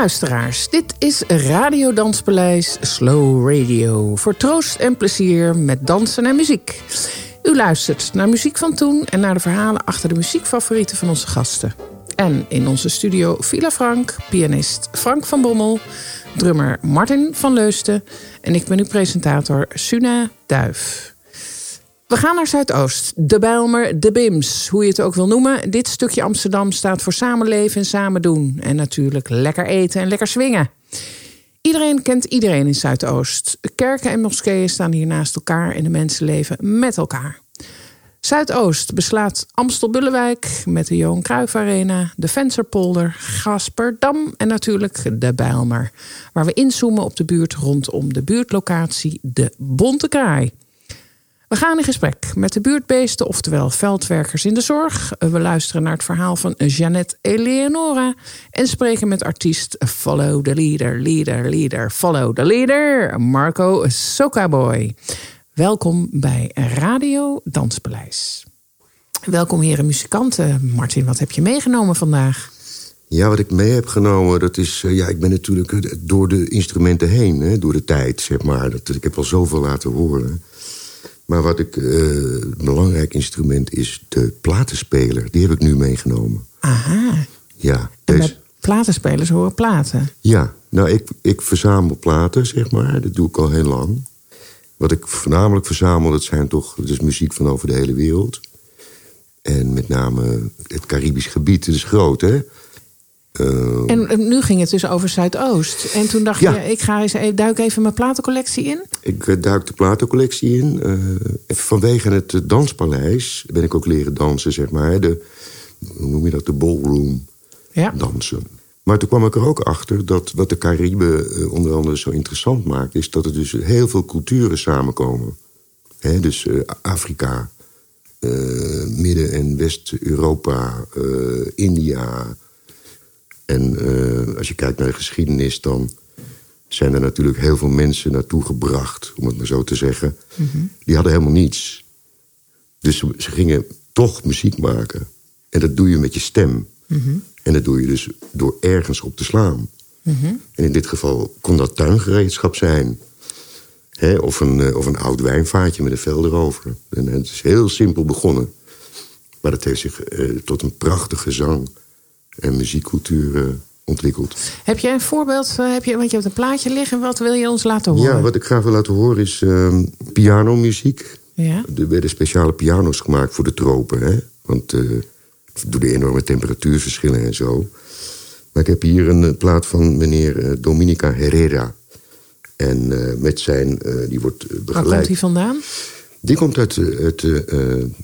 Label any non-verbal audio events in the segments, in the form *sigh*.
luisteraars, dit is Radio Danspaleis Slow Radio. Voor troost en plezier met dansen en muziek. U luistert naar muziek van toen en naar de verhalen achter de muziekfavorieten van onze gasten. En in onze studio Villa Frank, pianist Frank van Bommel, drummer Martin van Leusten en ik ben uw presentator Suna Duif. We gaan naar Zuidoost. De Bijlmer, de Bims, hoe je het ook wil noemen. Dit stukje Amsterdam staat voor samenleven en samen doen. En natuurlijk lekker eten en lekker swingen. Iedereen kent iedereen in Zuidoost. Kerken en moskeeën staan hier naast elkaar en de mensen leven met elkaar. Zuidoost beslaat Amstel-Bullewijk met de Johan Cruijff Arena, de Vensterpolder, Gasperdam en natuurlijk de Bijlmer. Waar we inzoomen op de buurt rondom de buurtlocatie De Bonte Kraai. We gaan in gesprek met de buurtbeesten, oftewel veldwerkers in de zorg. We luisteren naar het verhaal van Jeannette Eleonora en spreken met artiest Follow the Leader, Leader, Leader, Follow the Leader, Marco Sokaboy. Welkom bij Radio Danspaleis. Welkom heren muzikanten. Martin, wat heb je meegenomen vandaag? Ja, wat ik mee heb genomen, dat is... Eh, ja, ik ben natuurlijk door de instrumenten heen, hè, door de tijd, zeg maar. Dat, ik heb al zoveel laten horen. Maar wat ik, uh, een belangrijk instrument is de platenspeler. Die heb ik nu meegenomen. Aha. Ja. En deze... platenspelers horen platen? Ja, nou ik, ik verzamel platen, zeg maar. Dat doe ik al heel lang. Wat ik voornamelijk verzamel, dat zijn toch... dat is muziek van over de hele wereld. En met name het Caribisch gebied, dat is groot, hè? Uh, en nu ging het dus over Zuidoost. En toen dacht je, ik ga eens eh, duik even mijn platencollectie in. Ik uh, duik de platencollectie in. Uh, vanwege het danspaleis ben ik ook leren dansen, zeg maar. De, hoe noem je dat? De ballroom ja. dansen. Maar toen kwam ik er ook achter dat wat de Cariben onder andere zo interessant maakt... is dat er dus heel veel culturen samenkomen. He, dus Afrika, Midden- en West-Europa, India... En uh, als je kijkt naar de geschiedenis, dan zijn er natuurlijk heel veel mensen naartoe gebracht, om het maar zo te zeggen. Mm -hmm. Die hadden helemaal niets. Dus ze, ze, gingen toch muziek maken. En dat doe je met je stem. Mm -hmm. En dat doe je dus door ergens op te slaan. Mm -hmm. En in dit geval kon dat tuingereedschap zijn. Hè, of, een, uh, of een oud wijnvaatje met een vel erover. En het is heel simpel begonnen. Maar dat heeft zich uh, tot een prachtige zang en muziekcultuur uh, ontwikkeld. Heb jij een voorbeeld? Uh, heb je, want je hebt een plaatje liggen. Wat wil je ons laten horen? Ja, wat ik graag wil laten horen is uh, pianomuziek. Ja. Er werden speciale piano's gemaakt voor de tropen. Hè? Want uh, door de enorme temperatuurverschillen en zo. Maar ik heb hier een plaat van meneer Dominica Herrera. En met zijn, die wordt begeleid. Waar komt die vandaan? Die komt uit, uit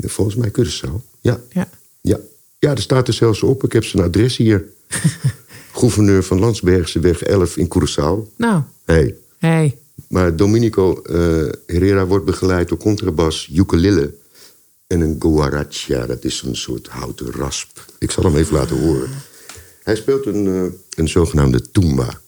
volgens mij Curaçao. Ja. ja. Ja. Ja, er staat er zelfs op. Ik heb zijn adres hier. *laughs* Gouverneur van Landsbergse weg 11 in Curaçao. Nou. Hey. Hey. Maar Dominico uh, Herrera wordt begeleid door contrabas, ukulele en een guaracha. Dat is een soort houten rasp. Ik zal hem even laten horen. Hij speelt een, uh, een zogenaamde tumba.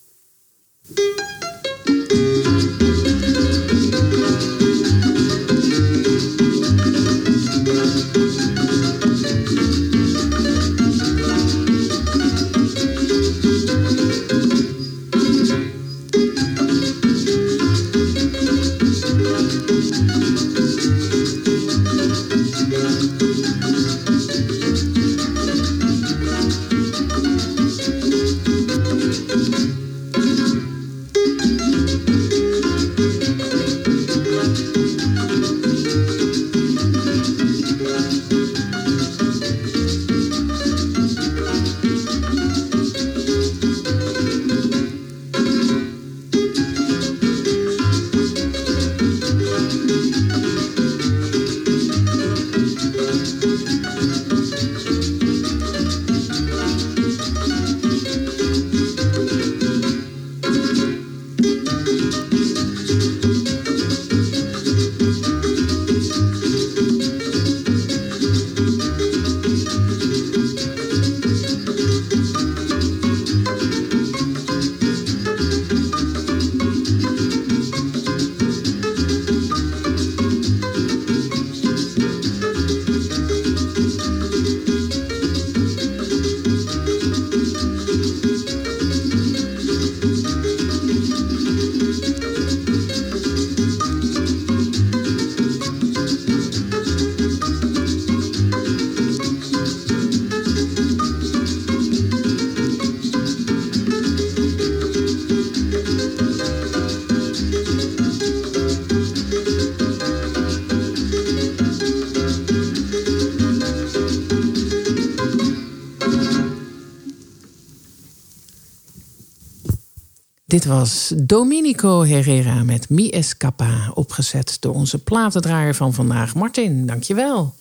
Dit was Dominico Herrera met Mi Escapa, opgezet door onze platendraaier van vandaag, Martin. Dankjewel.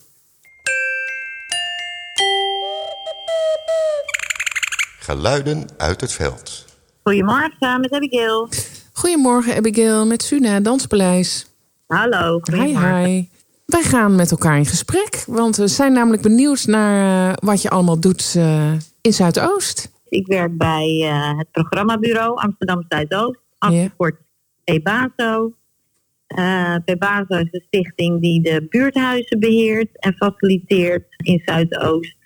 Geluiden uit het veld. Goedemorgen, met Abigail. Goedemorgen, Abigail, met Suna, Danspaleis. Hallo, Hi, hi. Wij gaan met elkaar in gesprek, want we zijn namelijk benieuwd naar uh, wat je allemaal doet uh, in Zuidoost. Ik werk bij uh, het programmabureau Amsterdam Zuidoost, afgekort yeah. EBASO. EBASO is een stichting die de buurthuizen beheert en faciliteert in Zuidoost.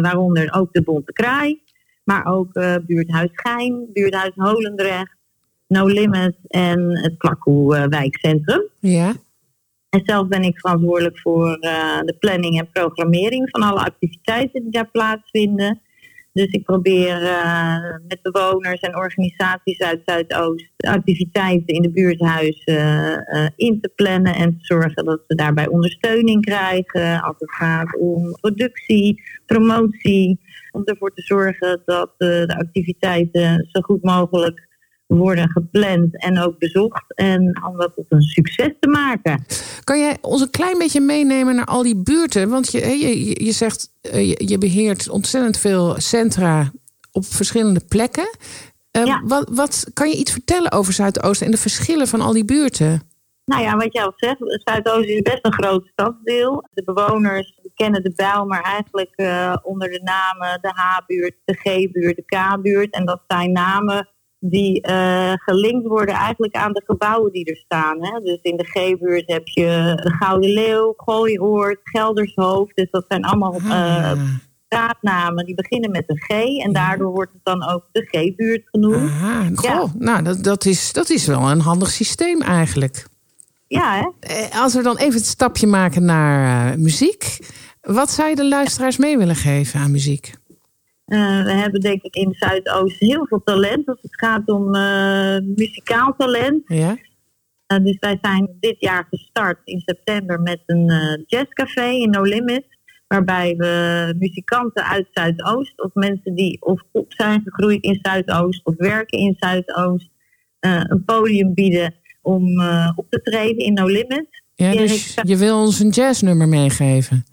waaronder ook de Bonte Kraai, maar ook buurthuis Gein, buurthuis Holendrecht, No Limit en het Klakkoe wijkcentrum. Ja. En zelf ben ik verantwoordelijk voor uh, de planning en programmering van alle activiteiten die daar plaatsvinden. Dus ik probeer uh, met bewoners en organisaties uit Zuidoost activiteiten in de buurthuizen uh, in te plannen en te zorgen dat ze daarbij ondersteuning krijgen als het gaat om productie, promotie. Om ervoor te zorgen dat de activiteiten zo goed mogelijk worden gepland en ook bezocht. En om dat tot een succes te maken. Kan jij ons een klein beetje meenemen naar al die buurten? Want je, je, je zegt, je, je beheert ontzettend veel centra op verschillende plekken. Uh, ja. wat, wat kan je iets vertellen over Zuidoosten en de verschillen van al die buurten? Nou ja, wat jij al zegt, Zuidoosten is best een groot stadsdeel. De bewoners kennen de bijl, maar eigenlijk uh, onder de namen de H-buurt, de G-buurt, de K-buurt. En dat zijn namen die uh, gelinkt worden eigenlijk aan de gebouwen die er staan. Hè? Dus in de G-buurt heb je de Gouden Leeuw, Gooioord, Geldershoofd. Dus dat zijn allemaal uh, straatnamen die beginnen met een G. En daardoor wordt het dan ook de G-buurt genoemd. Aha, ja. Nou, dat, dat, is, dat is wel een handig systeem eigenlijk. Ja, hè? Eh, als we dan even het stapje maken naar uh, muziek. Wat zou je de luisteraars mee willen geven aan muziek? Uh, we hebben denk ik in Zuidoost heel veel talent als het gaat om uh, muzikaal talent. Ja. Uh, dus wij zijn dit jaar gestart in september met een jazzcafé in No Limit. Waarbij we muzikanten uit Zuidoost of mensen die of op zijn gegroeid in Zuidoost of werken in Zuidoost een podium bieden om op te treden in No Limit. Ja, dus je wil ons een jazznummer meegeven?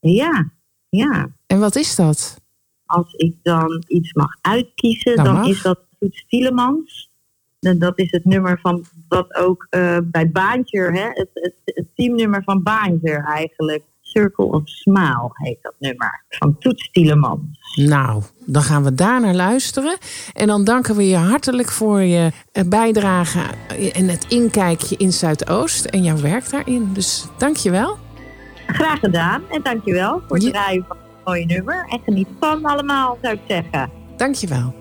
Ja, ja. En wat is dat? Als ik dan iets mag uitkiezen, dan, is dat Toets Tielemans. Dat is het nummer van wat ook uh, bij Baantje, hè, het, het, het, teamnummer van Baantje eigenlijk. Circle of Smile heet dat nummer van Toets Tielemans. Nou, dan gaan we daar naar luisteren. En dan danken we je hartelijk voor je eh, bijdrage en het inkijkje in Zuidoost en jouw werk daarin. Dus dank je wel. Graag gedaan en dank je wel voor het draaien van mooie nummer. En geniet van allemaal, zou ik zeggen. Dankjewel.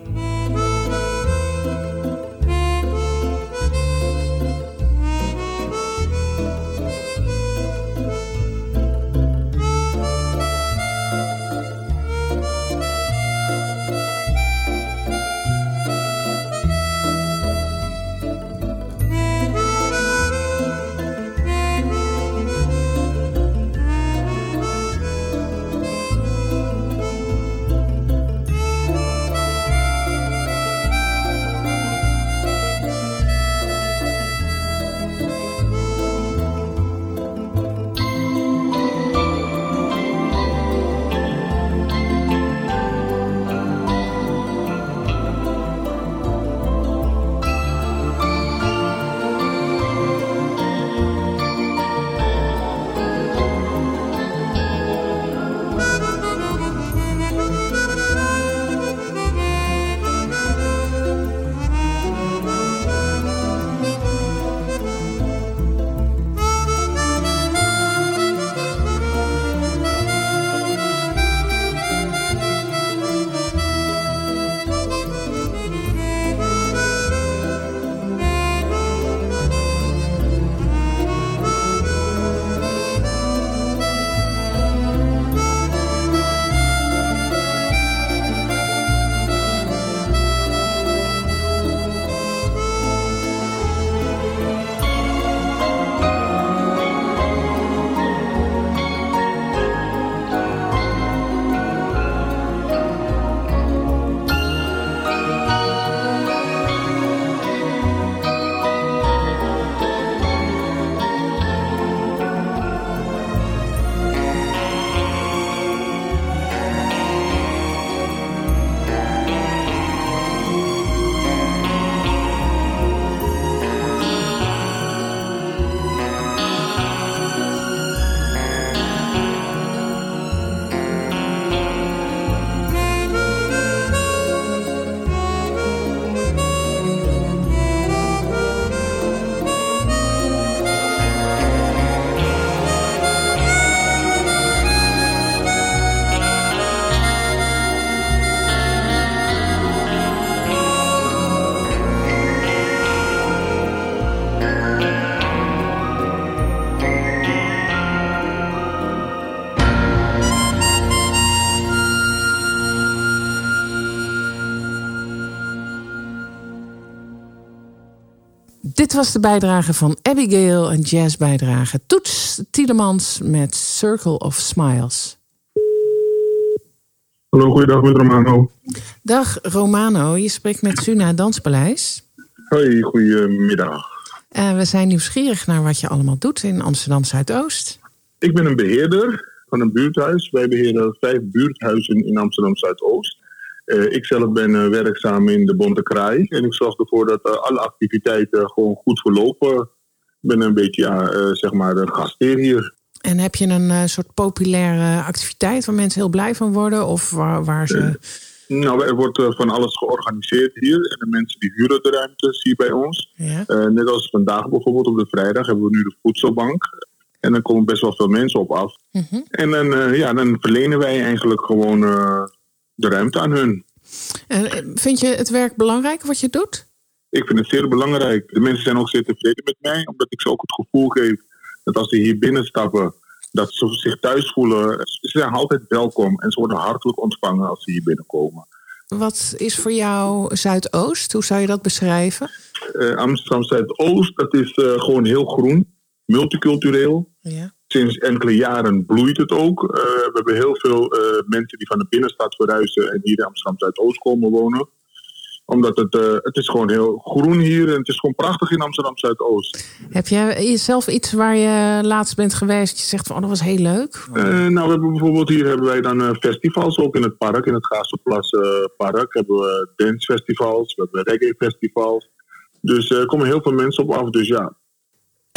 Dit was de bijdrage van Abigail, een jazzbijdrage. Toets Tielemans met Circle of Smiles. Hallo, goeiedag met Romano. Dag Romano, je spreekt met Suna Danspaleis. Hoi, goedemiddag. Uh, we zijn nieuwsgierig naar wat je allemaal doet in Amsterdam Zuidoost. Ik ben een beheerder van een buurthuis. Wij beheren vijf buurthuizen in Amsterdam Zuidoost. Uh, ik zelf ben uh, werkzaam in de Bonte Kraai. En ik zorg ervoor dat uh, alle activiteiten gewoon goed verlopen. Ik ben een beetje, ja, zeg maar, een gastheer hier. En heb je een soort populaire activiteit waar mensen heel blij van worden? Of waar, waar ze... nou, er wordt van alles georganiseerd hier. En de mensen die huren de ruimtes hier bij ons. Ja. net als vandaag bijvoorbeeld op de vrijdag hebben we nu de voedselbank. En dan komen best wel veel mensen op af. Mm -hmm. En dan, ja, dan verlenen wij eigenlijk gewoon de ruimte aan hun. En vind je het werk belangrijk wat je doet? Ik vind het zeer belangrijk. De mensen zijn ook zeer tevreden met mij, omdat ik ze ook het gevoel geef dat als ze hier binnenstappen, dat ze zich thuis voelen. Ze zijn altijd welkom en ze worden hartelijk ontvangen als ze hier binnenkomen. Wat is voor jou Zuidoost? Hoe zou je dat beschrijven? Uh, Amsterdam Zuidoost, dat is uh, gewoon heel groen, multicultureel. Ja. Sinds enkele jaren bloeit het ook. Uh, we hebben heel veel uh, mensen die van de binnenstad verhuizen en hier in Amsterdam Zuidoost komen wonen. Omdat het, uh, het is gewoon heel groen hier en het is gewoon prachtig in Amsterdam Zuidoost. Heb jij jezelf iets waar je laatst bent geweest, je zegt van oh, dat was heel leuk? nou, we hebben bijvoorbeeld hier hebben wij dan festivals ook in het park, in het Gaasterplas park. Hebben we dancefestivals, we hebben reggae festivals. Dus er komen heel veel mensen op af, dus ja,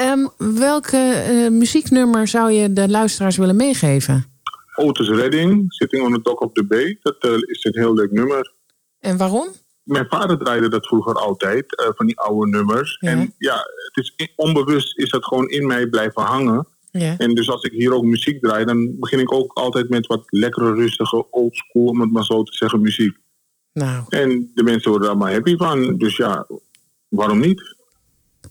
Um, welke uh, muzieknummer zou je de luisteraars willen meegeven? Otis Redding, Sitting on the Dock of the Bay. Dat uh, is een heel leuk nummer. En waarom? Mijn vader draaide dat vroeger altijd, uh, van die oude nummers. Ja. En ja, het is onbewust is dat gewoon in mij blijven hangen. Ja. En dus als ik hier ook muziek draai, dan begin ik ook altijd met wat lekkere, rustige, oldschool, om het maar zo te zeggen, muziek. Nou. En de mensen worden daar maar happy van. Dus ja, waarom niet?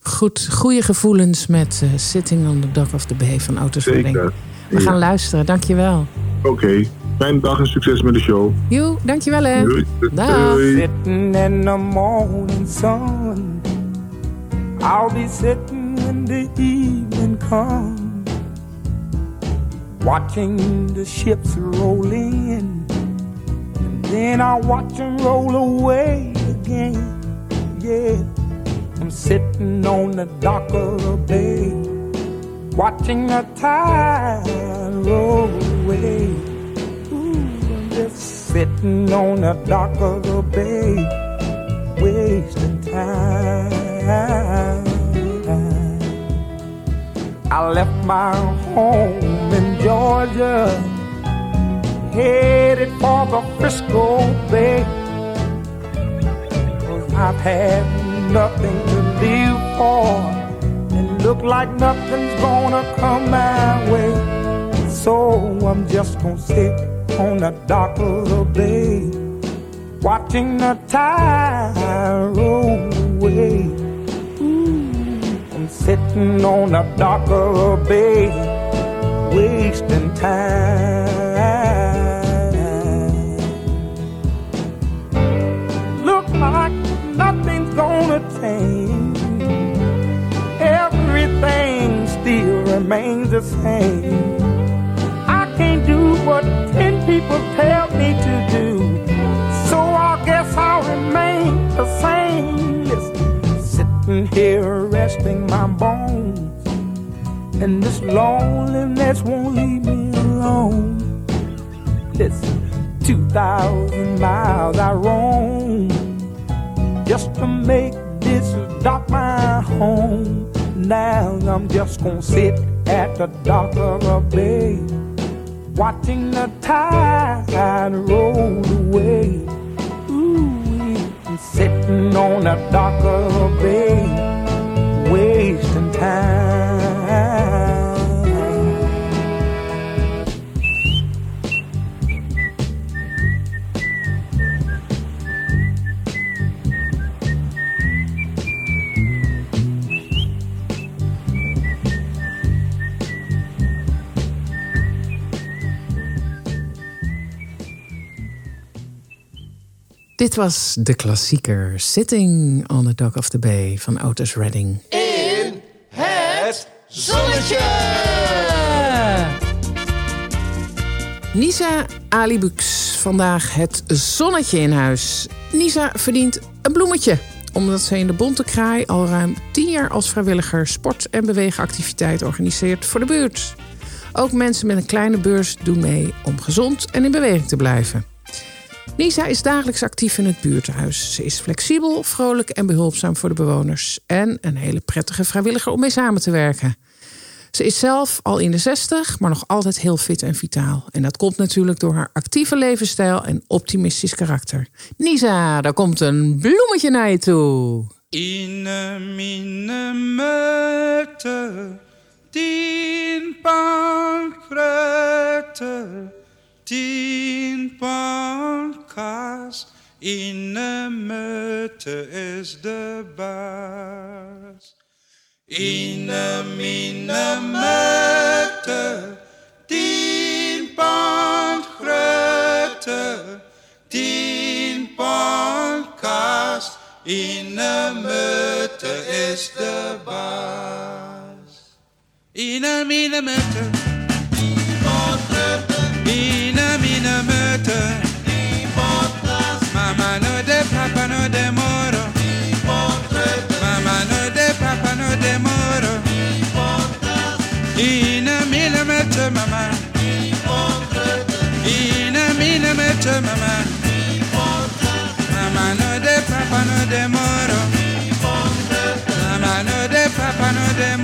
Goed, goede gevoelens met uh, Sitting on the Dock of the Bay van Autos Redding. We ja. gaan luisteren, dankjewel. Oké, okay. fijne dag en succes met de show. Joe, dankjewel hè. Doei. Sitting in the morning sun I'll be sitting when the evening comes Watching the ships roll in And then I'll watch them roll away again Yeah I'm sitting on the dock of the bay, watching the tide roll away. Ooh, I'm just sitting on the dock of the bay, wasting time. I left my home in Georgia, headed for the Frisco Bay. Cause I've had nothing to live for. And look like nothing's gonna come my way. So i'm just gonna sit on the dock of the bay watching the tide roll away. I'm sitting on the dock of the bay wasting time remains the same. I can't do what ten people tell me to do, so I guess I'll remain the same. Listen, sitting here resting my bones, and this loneliness won't leave me alone. Listen, two thousand miles I roam just to make this dock my home. Now I'm just gonna sit at the dock of a bay, watching the tide and roll away. Ooh, sitting on the dock of a bay, Dit was de klassieker Sitting on the Dock of the Bay van Otis Redding. In het zonnetje! Nisa Alibux, vandaag het zonnetje in huis. Nisa verdient een bloemetje omdat ze in de Bonte Kraai al ruim 10 jaar als vrijwilliger sport- en beweegactiviteit organiseert voor de buurt. Ook mensen met een kleine beurs doen mee om gezond en in beweging te blijven. Nisa is dagelijks actief in het buurthuis. Ze is flexibel, vrolijk en behulpzaam voor de bewoners. En een hele prettige vrijwilliger om mee samen te werken. Ze is zelf al in de 60, maar nog altijd heel fit en vitaal. En dat komt natuurlijk door haar actieve levensstijl en optimistisch karakter. Nisa, daar komt een bloemetje naar je toe. In mine meute, tien tien pankas. In meute is de baas. In mine meute, tien pankruiden, tien pankas. In de meute is de baas. In een mine meute. Papa no de moro. Mama no de papa no de moro. In een mine meute mama. In een mine meute mama. Mama no de papa no de moro. Mama no de papa no de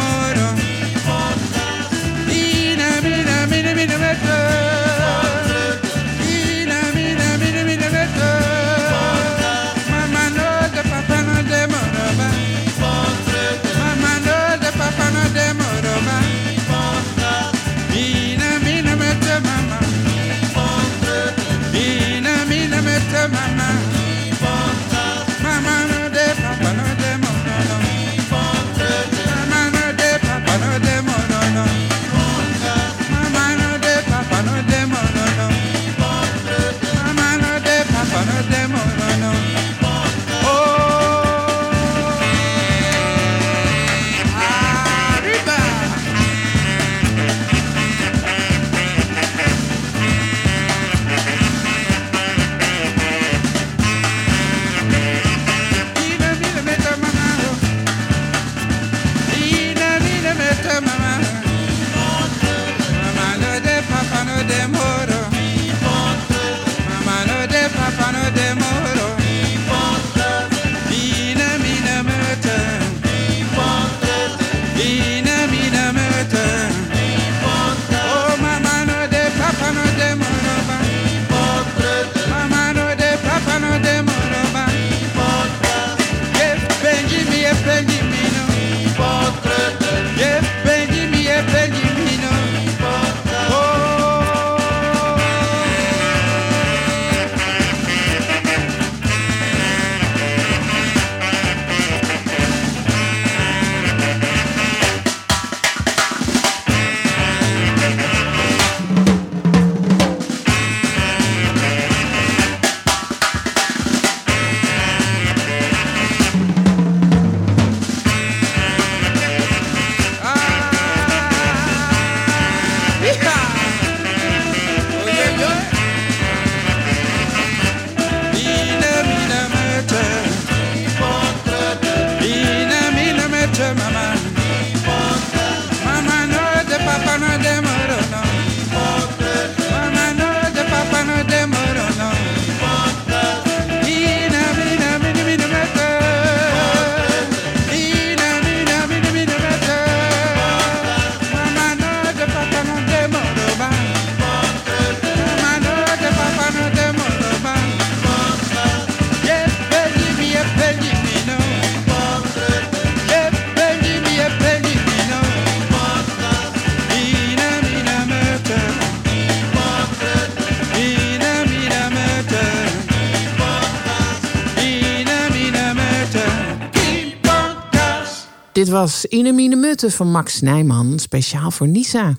was Inemine Mutte van Max Nijman, speciaal voor Nisa.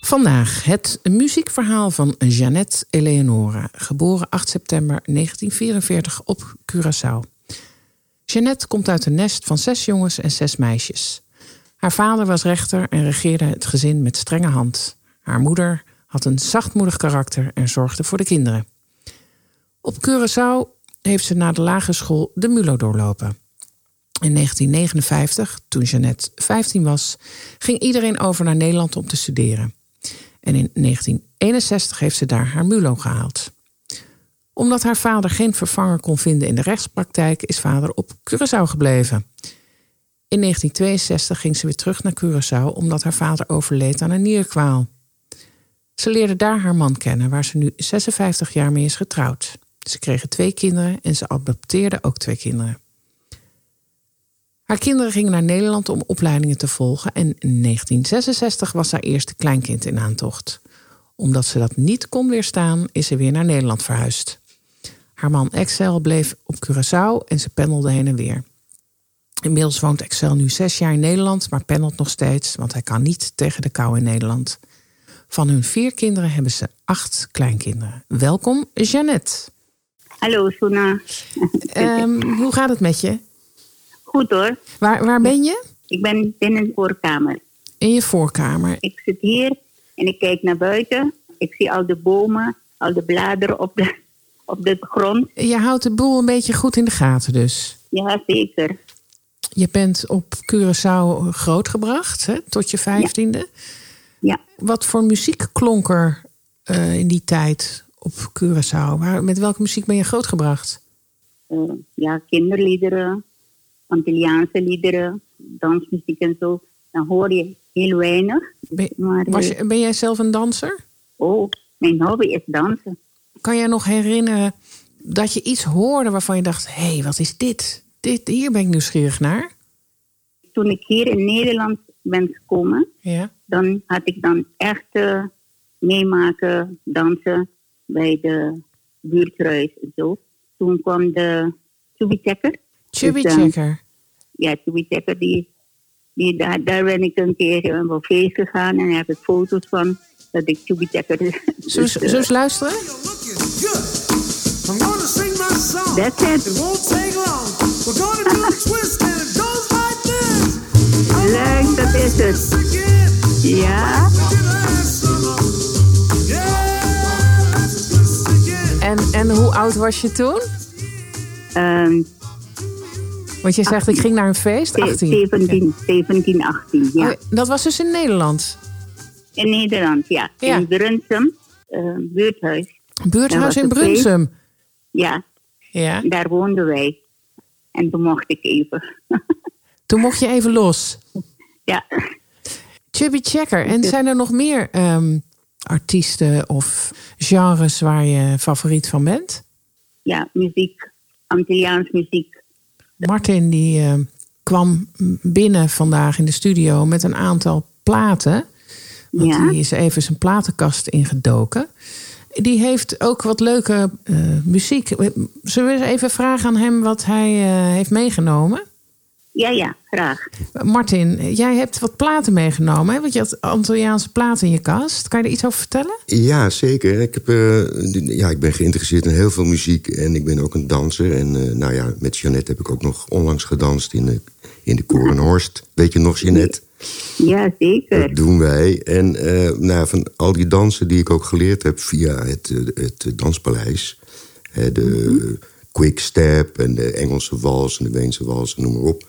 Vandaag het muziekverhaal van Jeannette Eleonora, geboren 8 september 1944 op Curaçao. Jeannette komt uit een nest van zes jongens en zes meisjes. Haar vader was rechter en regeerde het gezin met strenge hand. Haar moeder had een zachtmoedig karakter en zorgde voor de kinderen. Op Curaçao heeft ze na de lagere school de MULO doorlopen. In 1959, toen Jeannette 15 was, ging iedereen over naar Nederland om te studeren. En in 1961 heeft ze daar haar MULO gehaald. Omdat haar vader geen vervanger kon vinden in de rechtspraktijk, is vader op Curaçao gebleven. In 1962 ging ze weer terug naar Curaçao omdat haar vader overleed aan een nierkwaal. Ze leerde daar haar man kennen, waar ze nu 56 jaar mee is getrouwd. Ze kregen twee kinderen en ze adopteerde ook twee kinderen. Haar kinderen gingen naar Nederland om opleidingen te volgen en in 1966 was haar eerste kleinkind in aantocht. Omdat ze dat niet kon weerstaan, is ze weer naar Nederland verhuisd. Haar man Excel bleef op Curaçao en ze pendelde heen en weer. Inmiddels woont Excel nu zes jaar in Nederland, maar pendelt nog steeds, want hij kan niet tegen de kou in Nederland. Van hun vier kinderen hebben ze acht kleinkinderen. Welkom, Jeannette. Hallo, Suna. Ehm, hoe gaat het met je? Goed hoor. Waar, waar ben je? Ik ben binnen de voorkamer. In je voorkamer. Ik zit hier en ik kijk naar buiten. Ik zie al de bomen, al de bladeren op de, op de grond. Je houdt de boel een beetje goed in de gaten dus. Ja, zeker. Je bent op Curaçao grootgebracht, hè, tot je vijftiende. Ja. Wat voor muziek klonk er eh, in die tijd op Curaçao? Waar, met welke muziek ben je grootgebracht? Eh, ja, kinderliederen, Antilliaanse liederen, dansmuziek en zo. Dan hoor je heel weinig. Ben, Maar, eh, was je, ben jij zelf een danser? Oh, mijn hobby is dansen. Kan jij nog herinneren dat je iets hoorde waarvan je dacht: hé, hey, wat is dit? dit? Hier ben ik nieuwsgierig naar. Toen ik hier in Nederland ben gekomen, Ja. dan had ik dan echt eh, meemaken, dansen bij de buurtruis en zo. Toen kwam de Chubby Checker. Chubby Dus, eh, Checker. Ja, Chubby Checker, die, die, daar, daar ben ik een keer eh, op feest gegaan en daar heb ik foto's van dat ik Chubby Checker... Zullen dus, eens luisteren? That's it. It won't take long. We're gonna do a twist and it goes *laughs* like this. Leuk, dat is het. Ja, En, en hoe oud was je toen? ehm, Want je zegt, ik ging naar een feest, ze- 18. 17, 17, 18, ja. Oh, dat was dus in Nederland. In Nederland, ja. Ja. In Brunsum, eh, buurthuis. Buurthuis in feest. Brunsum. Ja, Ja. daar woonden wij. En toen mocht ik even. *laughs* Toen mocht je even los. ja, Chubby Checker. En zijn er nog meer ehm, artiesten of genres waar je favoriet van bent? ja, muziek, Antilliaans muziek. Martin die eh, kwam binnen vandaag in de studio met een aantal platen. Want Ja. die is even zijn platenkast ingedoken. Die heeft ook wat leuke eh, muziek. Zullen we eens even vragen aan hem wat hij eh, heeft meegenomen? Ja, ja, graag. Martin, jij hebt wat platen meegenomen. Hè? Want je had Antilliaanse platen in je kast. Kan je er iets over vertellen? Ja, zeker. Ik, heb, eh, ja, ik ben geïnteresseerd in heel veel muziek en ik ben ook een danser. En eh, nou ja, met Jeannette heb ik ook nog onlangs gedanst in de, in de Korenhorst. Weet je nog, Jeannette? Ja, zeker. Dat doen wij. En eh, nou, ja, van al die dansen die ik ook geleerd heb via het, het Danspaleis. Hè, de quick step en de Engelse wals en de Weense wals en noem maar op.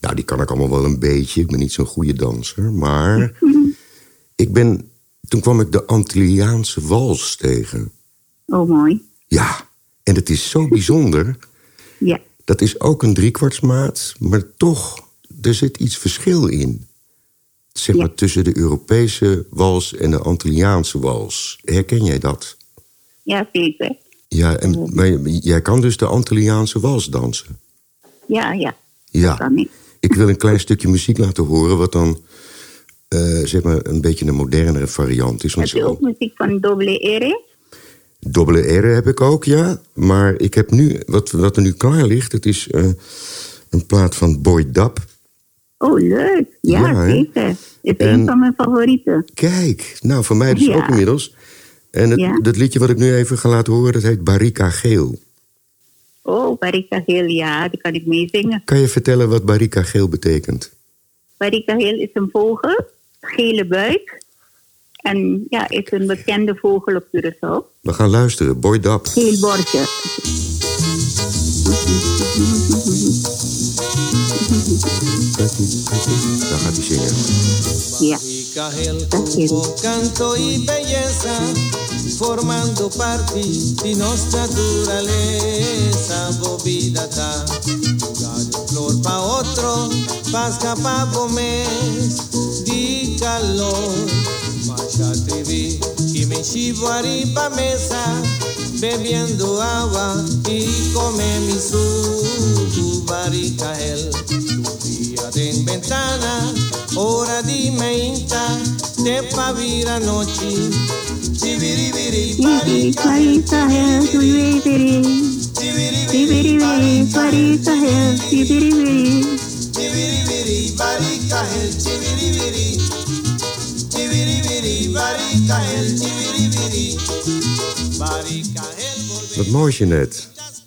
Nou, die kan ik allemaal wel een beetje. Ik ben niet zo'n goede danser. Maar *laughs* ik ben, toen kwam ik de Antilliaanse wals tegen. Oh, mooi. Ja, en het is zo bijzonder. Ja, Dat is ook een driekwartsmaat, maar toch, er zit iets verschil in. Zeg maar Ja. tussen de Europese wals en de Antilliaanse wals. Herken jij dat? ja zeker. Ja, en, maar jij kan dus de Antilliaanse wals dansen. Ja, ja, Ja. kan ik. Ik wil een klein stukje muziek laten horen, wat dan eh, zeg maar een beetje een modernere variant is. Heb je ook muziek van Double Ere? Dubbele R heb ik ook, ja. Maar ik heb nu, wat, wat er nu klaar ligt, het is eh, een plaat van Boy Dap. Oh, leuk. Ja, Ja, zeker. Is En- een van mijn favorieten. Kijk, nou voor mij dus Ja. ook inmiddels. En het, Ja. dat liedje wat ik nu even ga laten horen, dat heet Barika Geel. Oh, Barika Heel, ja, daar kan ik mee zingen. Kan je vertellen wat Barika Geel betekent? Barika Heel is een vogel, gele buik. En ja, is een bekende vogel op Curaçao. We gaan luisteren, Boy Dap. Geel borstje. Bájate y. Yeah. Canto y belleza, formando parte naturaleza. Bobida flor pa otro, pasca pa di calor. Que me chivo arriba mesa. bebiendo agua y come mi suku barica el día de ventana ora di me inta te pa vira noche chiviriviri parica inta el chiviriviri chiviriviri parica el chiviriviri chiviriviri parica el chiviriviri chiviriviri chiviriviri Wat mooi, Jeanette.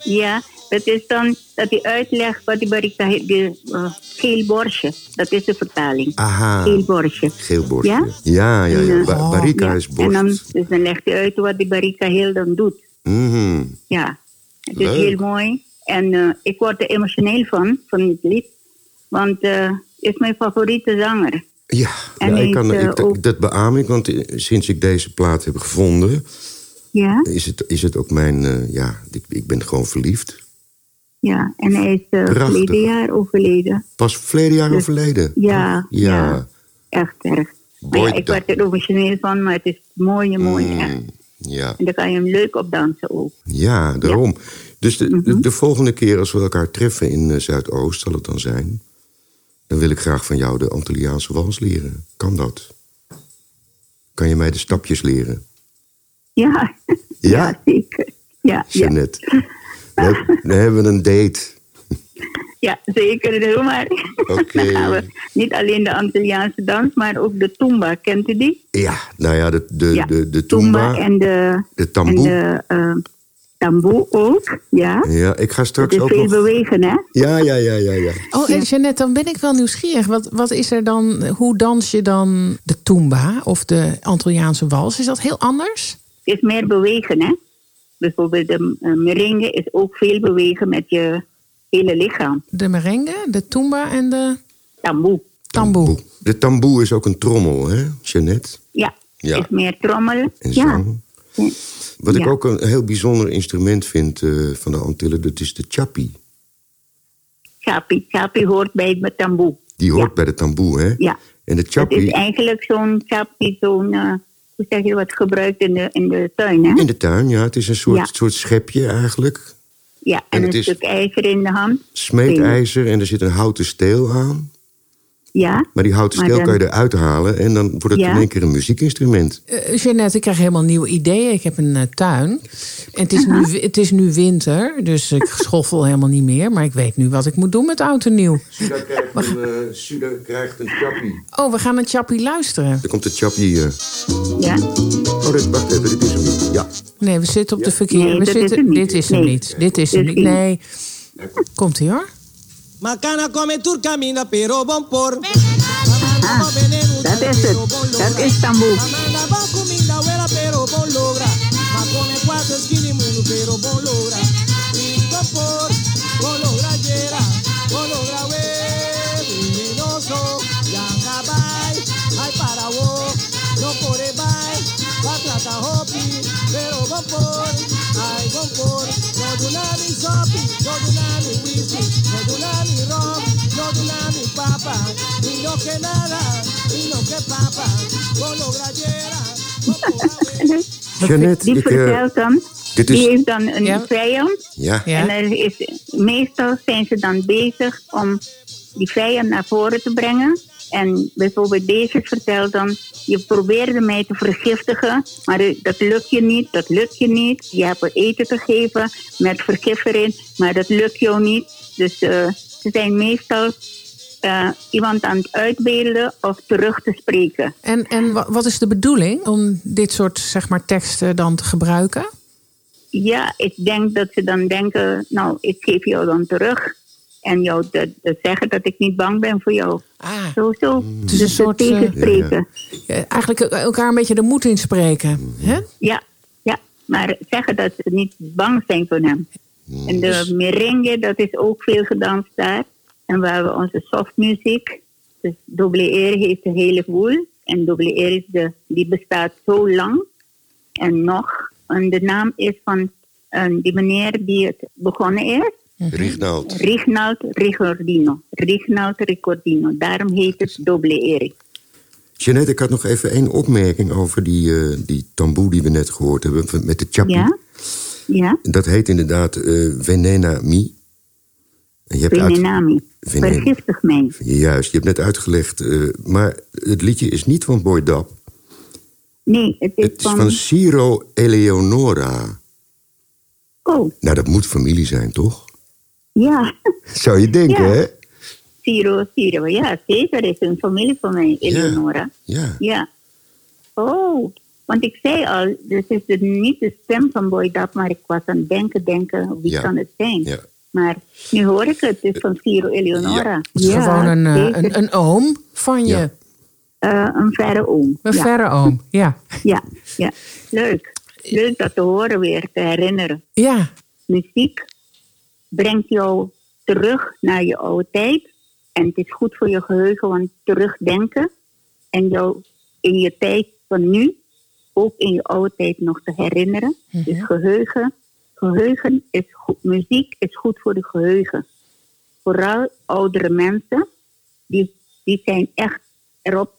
Ja, dat is dan dat hij uitlegt wat die Barika Heel, de uh, geel borstje. Dat is de vertaling. Aha, Geel borstje. geel borstje. Ja? Ja, ja, ja. Ba- eh, Barika Ja, is En dan, borst. dus dan legt hij uit wat die Barika Heel dan doet. Mhm. Ja, het is Leuk. heel mooi. En eh, ik word er emotioneel van, van het lied. Want eh is mijn favoriete zanger. Ja, En ja ik kan, is, eh, ik, dat beaam ik, want eh, sinds ik deze plaat heb gevonden, Ja, is het, is het ook mijn, eh, ja, ik, ik ben gewoon verliefd. ja. En hij is Prachtig. verleden jaar overleden. Pas verleden jaar Dus- overleden. Ja, Ja. ja. Echt erg. Maar Boy, ja, ik word er emotioneel van, maar het is mooie, mooie Mm, echt. ja. En dan kan je hem leuk op dansen ook. ja, daarom. Dus de, Mhm. de, de volgende keer als we elkaar treffen in eh, Zuidoost, zal het dan zijn, dan wil ik graag van jou de Antilliaanse wals leren. Kan dat? Kan je mij de stapjes leren? Ja, Ja? zeker. Ja. We, heb- we hebben een date. ja, zeker. Doe maar. Oké. Dan gaan we niet alleen de Antilliaanse dans, maar ook de Tumba. Kent u die? Ja, nou ja, de, de, Ja, de, de Tumba, en de, de tamboe. en de uh, tamboe ook. Ja. Ja, ik ga straks ook veel nog... bewegen, hè? Ja, ja, ja, ja, ja. Oh, en Jeannette, dan ben ik wel nieuwsgierig. Wat, wat is er dan, hoe dans je dan de tumba of de Antilliaanse wals? Is dat heel anders? Het is meer bewegen, hè? Bijvoorbeeld de uh, merengue is ook veel bewegen met je hele lichaam. De merengue, de tumba en de Tamboe. tamboe. De tamboe is ook een trommel, hè, Jeannette? Ja, Ja. is meer trommel. En ja. zang. Wat ik ook een heel bijzonder instrument vind eh, van de Antillen, dat is de chapi. Chapi. Chapi hoort bij het tamboe. Die hoort Ja. bij de tamboe, hè? Ja. En de Het is chapi eigenlijk zo'n chapi, zo'n, eh, hoe zeg je, wat gebruikt in de, in de tuin, hè? in de tuin, ja, het is een soort, Ja. soort schepje eigenlijk. Ja, en, en het een is- stuk ijzer in de hand. Smeedijzer en er zit een houten steel aan. Ja. Maar die houten steel dan- kan je eruit halen en dan wordt het Ja. in één keer een muziekinstrument. Eh, Jeannette, ik krijg helemaal nieuwe ideeën. Ik heb een eh, tuin. En het is, nu, het is nu winter, dus ik *laughs* schoffel helemaal niet meer. Maar ik weet nu wat ik moet doen met oud en nieuw. Suda krijgt een, Suda krijgt een chapi. Oh, we gaan een chappie luisteren. Er komt een chapi. eh. Ja. Oh, dit, wacht even, dit is hem niet. Ja. Nee, we zitten op de verkeerde. Nee, we dat is zitten, hem niet. Dit is hem Nee. niet. Dit is hem Dit niet. is Nee. Komt ie hoor. Macana come turcamina, pero bon por. Ah, dat is het. Dat is pero bon logra. Ma come quattro skinny mundo, pero bon logra. Y bon por, bon logra yera, bon logra we, luminoso. Yanga bai, ay para wo, no pore bai, va trata hopi, pero bon por, ay bon por. No dunami sopi, no dunami whisky, no dunami rum, no dunami papa. No que nada, ni no que papa, Die ik, eh, vertelt dan, dit is- die heeft dan een Ja. vijand. ja. Ja. En er is, meestal zijn ze dan bezig om die vijand naar voren te brengen. En bijvoorbeeld deze vertelt dan, je probeerde mij te vergiftigen, maar dat lukt je niet, dat lukt je niet. Je hebt er eten te geven met vergif erin, maar dat lukt jou niet. Dus eh, ze zijn meestal eh, iemand aan het uitbeelden of terug te spreken. En, en wa- wat is de bedoeling om dit soort zeg maar, teksten dan te gebruiken? Ja, ik denk dat ze dan denken, nou, ik geef jou dan terug. En jou te, te zeggen dat ik niet bang ben voor jou. Ah, Zo, zo. Het is een Dus soort, het eh, tegenspreken. ja, eigenlijk elkaar een beetje de moed inspreken. Hè? Ja, ja, maar zeggen dat ze niet bang zijn voor hem. En de merengue, dat is ook veel gedanst daar. En we hebben onze softmuziek. Dus Double Eer heeft een hele boel. En Double Eer is de, die bestaat zo lang. En nog. En de naam is van eh, die meneer die het begonnen is. Rignald. Rignald Ricordino. Rignald Ricordino. Daarom heet het Double Erik. Jeannette, ik had nog even één opmerking over die, eh, die tamboe die we net gehoord hebben met de chapi. Ja? Ja? Dat heet inderdaad eh, Venena Mi. En je hebt uit- Venenami. Venen- Vergiftig mij. Juist, je hebt net uitgelegd. eh, maar het liedje is niet van Boy Dap. Nee, het is Het is van... van Ciro Eleonora. Oh, Nou, dat moet familie zijn, toch? Ja. Zou je denken, Ja. hè? Ciro, Ciro. Ja, zeker. is een familie van mij, Eleonora. Ja. Ja. Oh, want ik zei al, dus is het niet de stem van Boy Dap, maar ik was aan het denken, denken, wie Ja. kan het zijn? Ja. Maar nu hoor ik het, het is van Ciro Eleonora. Het is gewoon een, eh, een, een oom van je. Ja. Eh, een verre oom. Een ja. verre oom, *laughs* ja. Ja, ja. Leuk. Leuk dat te horen weer, te herinneren. Ja, muziek brengt jou terug naar je oude tijd. En het is goed voor je geheugen, want terugdenken en jou in je tijd van nu, ook in je oude tijd nog te herinneren. Dus geheugen, geheugen is goed, muziek is goed voor de geheugen. Vooral oudere mensen, die, die zijn echt erop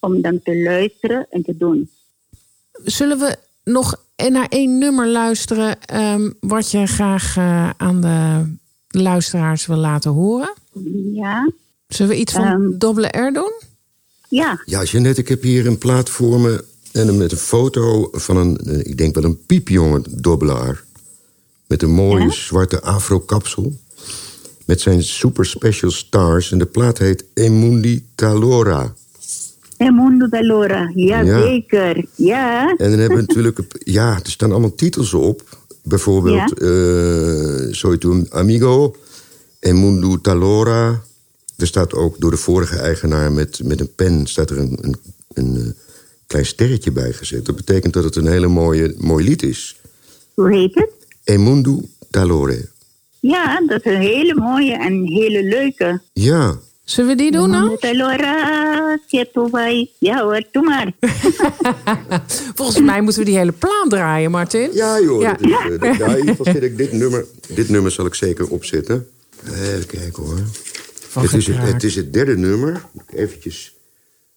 om dan te luisteren en te doen. zullen we nog naar één nummer luisteren... ehm, wat je graag eh, aan de luisteraars wil laten horen? Ja, Zullen we iets van. Double R doen? ja, Ja, Jeannette, ik heb hier een plaat voor me. En met een foto van een, eh, ik denk wel een piepjonge dobbelaar. Met een mooie Ja? zwarte afro-kapsel. Met zijn super special stars. En de plaat heet Emundi Talora. El Mundo de Lora, ja, Ja. zeker. Ja, En dan hebben we natuurlijk... *laughs* Ja, er staan allemaal titels op. Bijvoorbeeld... Soy tu amigo. Emundo Talora. Er staat ook door de vorige eigenaar met, met een pen... staat er een, een, een eh, klein sterretje bij gezet. Dat betekent dat het een hele mooie, mooi lied is. hoe heet het? Emundo Talore. Ja, dat is een hele mooie en hele leuke. Ja, Zullen we die doen Mundo dan? de Lora, que tu vai. Ja hoor, doe maar. *laughs* Volgens mij moeten we die hele plaat draaien, Martin. ja joh. Ja. Is, eh, dat- nou, in ieder geval zet ik dit nummer... Dit nummer zal ik zeker opzetten. Even kijken hoor. Van Het is het, is het derde nummer. Moet ik Eventjes...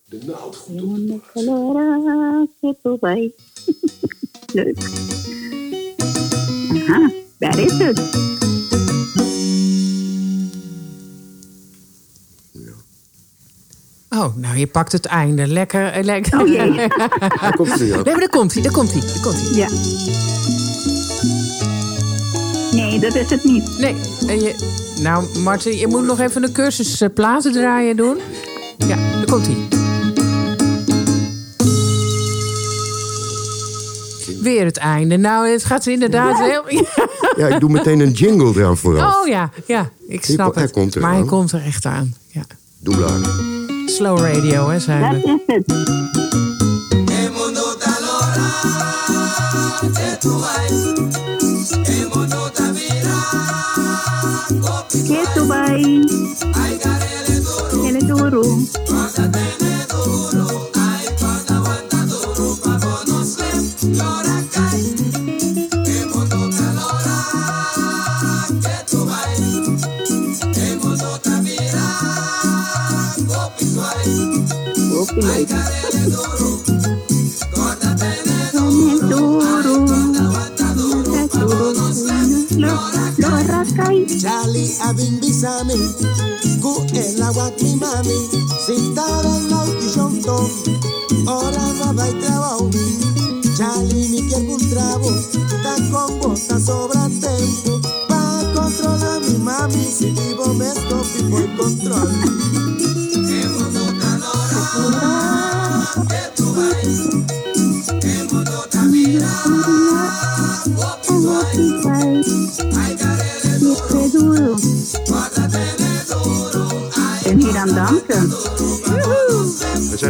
De naald goed op. De. *laughs* Leuk. Aha, daar is het. Oh, nou, je pakt het einde. Lekker, eh, lekker. Oh jee. *laughs* Daar komt hij nu Nee, aan. maar daar komt hij, daar komt hij, daar komt hij. Ja. Nee, dat is het niet. Nee, en je, nou, Martin, je moet nog even een cursus eh, platen draaien doen. Ja, daar komt hij. Weer het einde. Nou, het gaat inderdaad heel... *laughs* Ja, ik doe meteen een jingle eraan vooraf. Oh ja, ja, ik Hij snap ko- hij het. komt maar hij eraan. komt er echt aan. Ja. Doe maar. Slow radio, eh, hè, zijn Dat we. is het. Que Cu el agua mi mami, sin tabela y chontón. Ora va y trabajo, chali mi que un trabo, ta con bota sobra tiempo. Pa controlar mi mami, si vivo me estoy por control.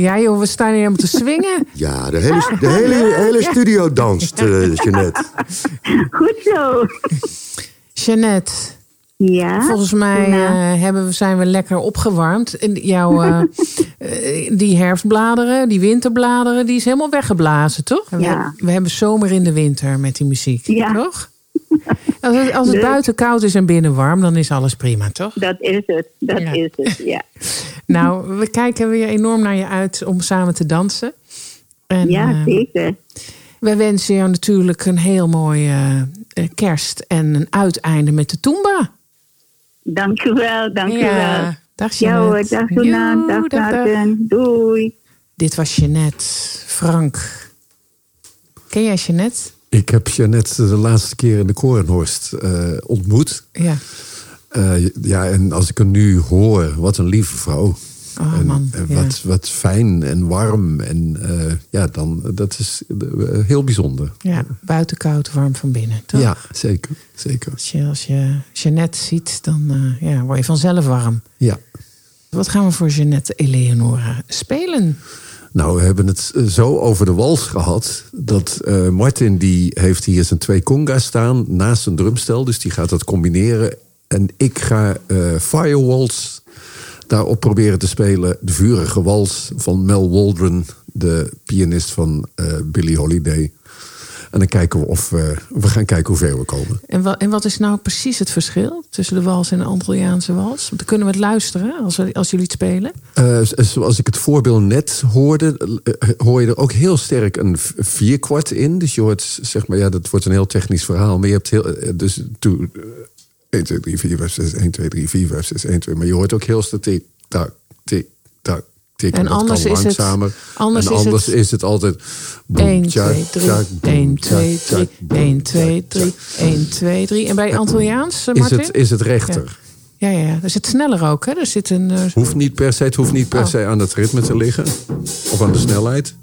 Ja joh, we staan hier helemaal te swingen. *laughs* Ja, de hele, de hele, hele studio danst, eh Jeanette. *laughs* Goed zo. Jeannette, Ja. volgens mij eh, hebben we, zijn we lekker opgewarmd. En jouw, eh, die herfstbladeren, die winterbladeren, die is helemaal weggeblazen, toch? We, Ja. we hebben zomer in de winter met die muziek, Ja. toch? *laughs* Als het, als het buiten koud is en binnen warm, dan is alles prima, toch? Dat is het. Dat Ja. is het, ja. *laughs* Nou, we kijken weer enorm naar je uit om samen te dansen. En, Ja, eh, zeker. we wensen jou natuurlijk een heel mooi eh, kerst en een uiteinde met de Toomba. Dank u wel, dank u wel. Ja, dag Ja hoor, Jeannette. dag Joe, dag dag, dag. Doei. Dit was Jeannette. Frank. Ken jij Jeannette? Ik heb Jeannette de laatste keer in de Korenhorst eh, ontmoet. Ja. Eh, ja, en als ik haar nu hoor, wat een lieve vrouw. Oh en, man, en ja. wat, wat fijn en warm. En eh, ja, dan, dat is heel bijzonder. ja, buiten koud, warm van binnen. Toch? Ja, zeker. zeker. Als, je, als je Jeannette ziet, dan ja, word je vanzelf warm. Ja. Wat gaan we voor Jeannette Eleonora spelen? Nou, we hebben het eh, zo over de wals gehad. Dat eh, Martin die heeft hier zijn twee conga's staan naast een drumstel. Dus die gaat dat combineren. En ik ga eh Firewalls daarop proberen te spelen. De vurige wals van Mel Waldron, de pianist van eh Billie Holiday. En dan kijken we of we, we gaan kijken hoe ver we komen. En, wa- en wat is nou precies het verschil tussen de wals en de Antilliaanse wals? Want dan kunnen we het luisteren als, we, als jullie het spelen. Eh, z- zoals ik het voorbeeld net hoorde, eh, hoor je er ook heel sterk een vierkwart in. Dus je hoort, zeg maar, ja, dat wordt een heel technisch verhaal. Maar je hebt heel, eh, dus to, eh, 1, 2, 3, 4, 5, 6, 1, 2, 3, 4, 5, 6, 1, 2. Maar je hoort ook heel sterk tik, tak, tik, tak, En dat kan anders is het- langzamer. anders en is het- is het altijd... boem, 1, tjak, 2, 3, tjak, boem, 1, tjak, 2, 3, tjak, 1, 2, 3, 1, 2, 3. En bij Antilliaans, eh, Is het, is het rechter. Ja, ja, ja. Er zit sneller ook, hè? Er zit een... eh, Hoeft niet per se, het hoeft niet per Oh. se aan het ritme te liggen. Of aan de snelheid.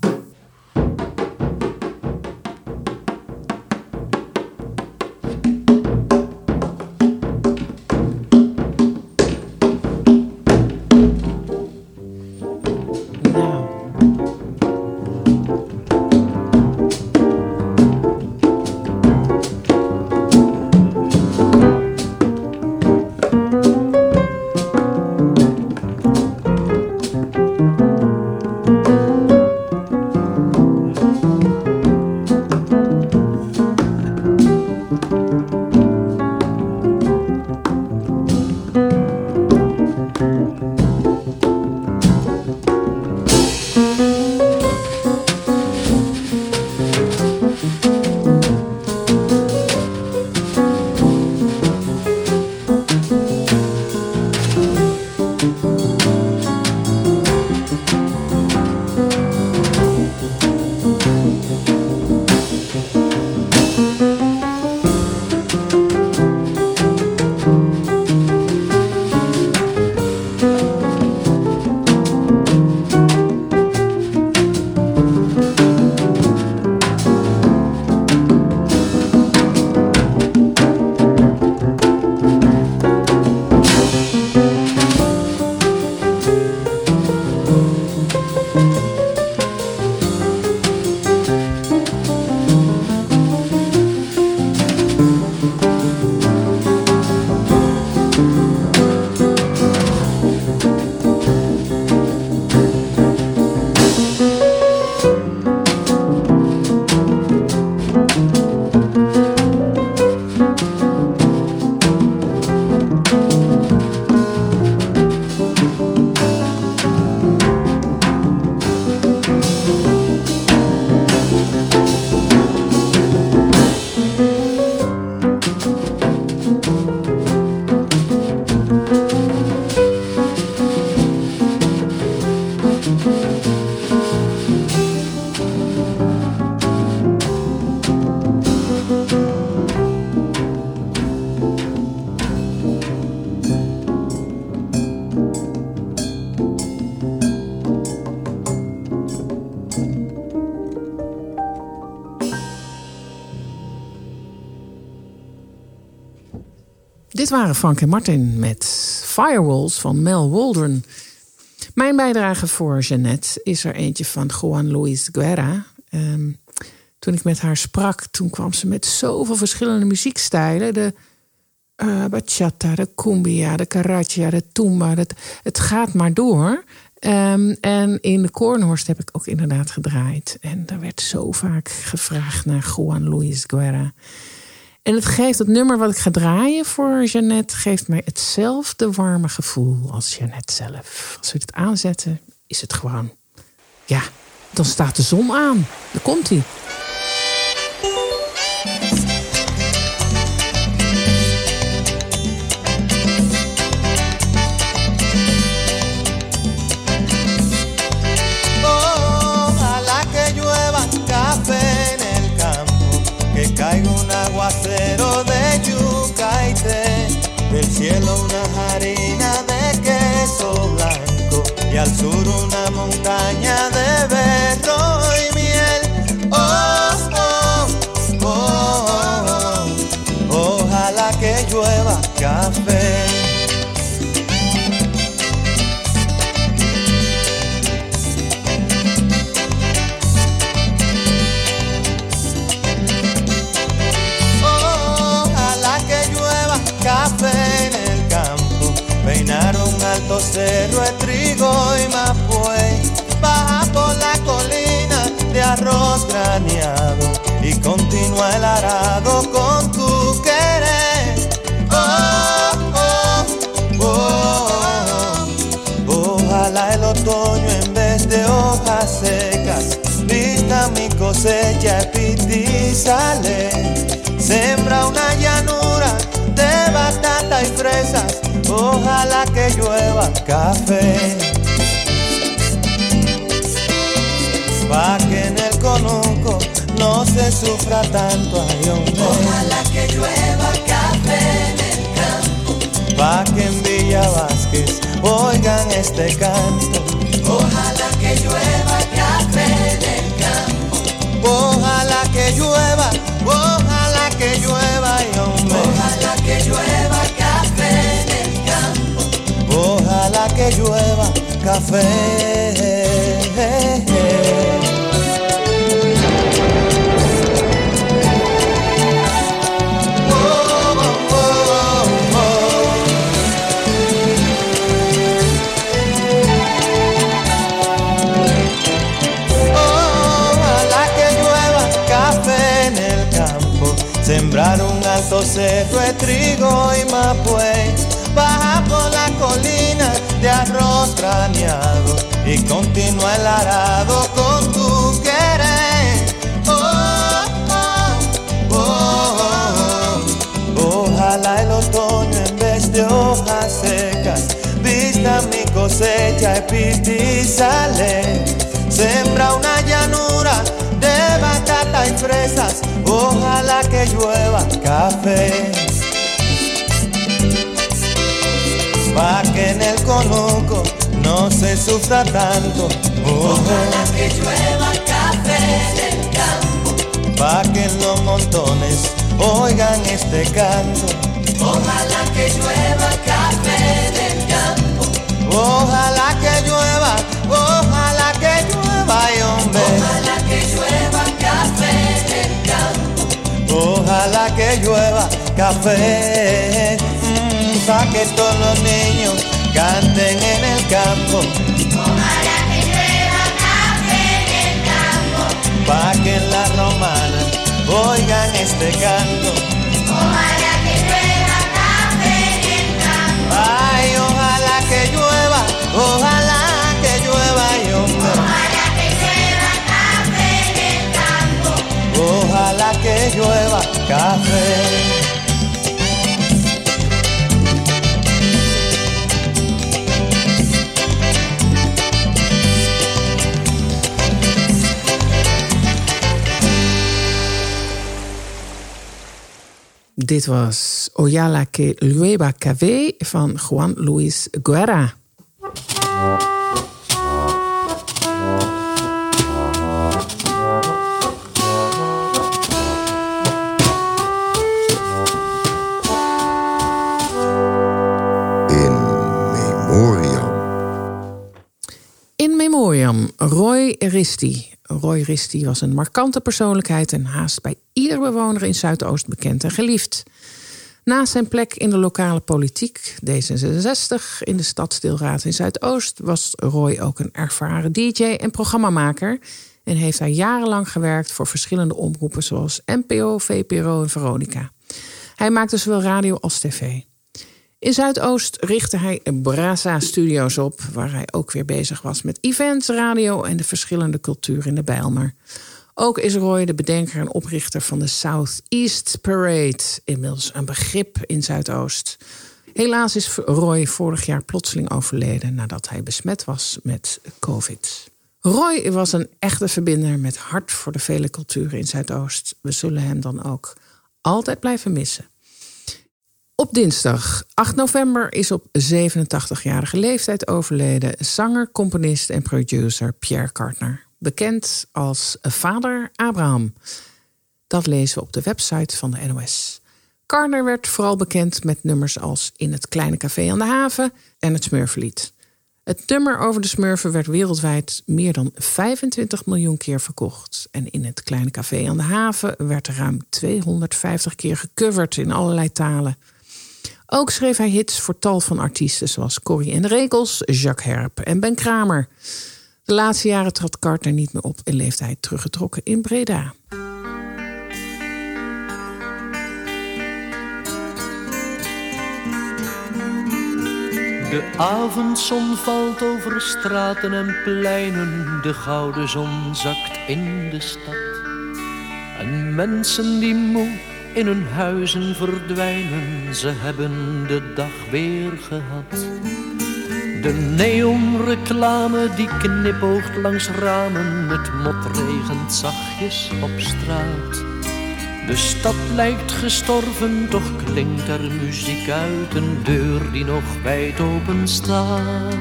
Dit waren Frank en Martin met Firewalls van Mel Waldron. Mijn bijdrage voor Jeannette is er eentje van Juan Luis Guerra. Ehm, toen ik met haar sprak, toen kwam ze met zoveel verschillende muziekstijlen. De eh, bachata, de cumbia, de caracha, de tumba. Het, het gaat maar door. Ehm, en in de Kornhorst heb ik ook inderdaad gedraaid. En er werd zo vaak gevraagd naar Juan Luis Guerra. En het geeft het nummer wat ik ga draaien voor Jeannette... geeft mij hetzelfde warme gevoel als Jeannette zelf. Als we het aanzetten, is het gewoon... Ja, dan staat de zon aan. Daar komt hij. Y continúa el arado con tu querer. Oh, oh, oh. Ojalá el otoño en vez de hojas secas vista mi cosecha y sale. Sembra una llanura de batata y fresas. Ojalá que llueva café. Se sufra tanto ay, hombre. Ojalá que llueva café en el campo. Pa' que en Villa Vázquez oigan este canto. Ojalá que llueva café en el campo. Ojalá que llueva, ojalá que llueva, ay, hombre. Ojalá que llueva café en el campo. Ojalá que llueva café. Sembrar un alto cerro de trigo y mapuey, baja por la colina de arroz graneado y continúa el arado con tu querer. Oh, oh, oh, oh. Ojalá el otoño en vez de hojas secas vista mi cosecha y sale. Sembra una llanura de batata y fresas. Ojalá que llueva café. Pa' que en el conuco no se sufra tanto. Ojalá que llueva café en el campo. Pa' que en los montones oigan este canto. Ojalá que llueva café en el campo. Ojalá que llueva, ojalá que llueva, ay, hombre. Ojalá Ojalá que llueva café, mm, pa' que todos los niños canten en el campo. Ojalá que llueva café en el campo. Pa' que en la romana oigan este canto. Ojalá que llueva café en el campo. Ay, ojalá que llueva, ojalá que café. Dit was Oyala que Lueba Café van Juan Luis Guerra. Roy Risti was een markante persoonlijkheid en haast bij ieder bewoner in Zuidoost bekend en geliefd. Naast zijn plek in de lokale politiek, D66, in de stadsdeelraad in Zuidoost, was Roy ook een ervaren DJ en programmamaker. En heeft hij jarenlang gewerkt voor verschillende omroepen zoals NPO, VPRO en Veronica. Hij maakte zowel radio als tv. In Zuidoost richtte hij Brasa Studios op, waar hij ook weer bezig was met events, radio en de verschillende culturen in de Bijlmer. Ook is Roy de bedenker en oprichter van de Southeast Parade, inmiddels een begrip in Zuidoost. Helaas is Roy vorig jaar plotseling overleden nadat hij besmet was met COVID. Roy was een echte verbinder met hart voor de vele culturen in Zuidoost. We zullen hem dan ook altijd blijven missen. Op dinsdag 8 november is op 87-jarige leeftijd overleden zanger, componist en producer Pierre Kartner. Bekend als vader Abraham. Dat lezen we op de website van de NOS. Kartner werd vooral bekend met nummers als In het Kleine Café aan de Haven en het Smurflied. Het nummer over de Smurfen werd wereldwijd meer dan 25 miljoen keer verkocht. En in het Kleine Café aan de Haven werd ruim 250 keer gecoverd in allerlei talen. Ook schreef hij hits voor tal van artiesten zoals Corrie en Rekels, Jacques Herp en Ben Kramer. De laatste jaren trad Carter niet meer op en leefde hij teruggetrokken in Breda. De avondzon valt over straten en pleinen, de gouden zon zakt in de stad. En mensen die moe in hun huizen verdwijnen, ze hebben de dag weer gehad. De neonreclame die knipoogt langs ramen, het mot regent zachtjes op straat. De stad lijkt gestorven, toch klinkt er muziek uit een deur die nog wijd open staat.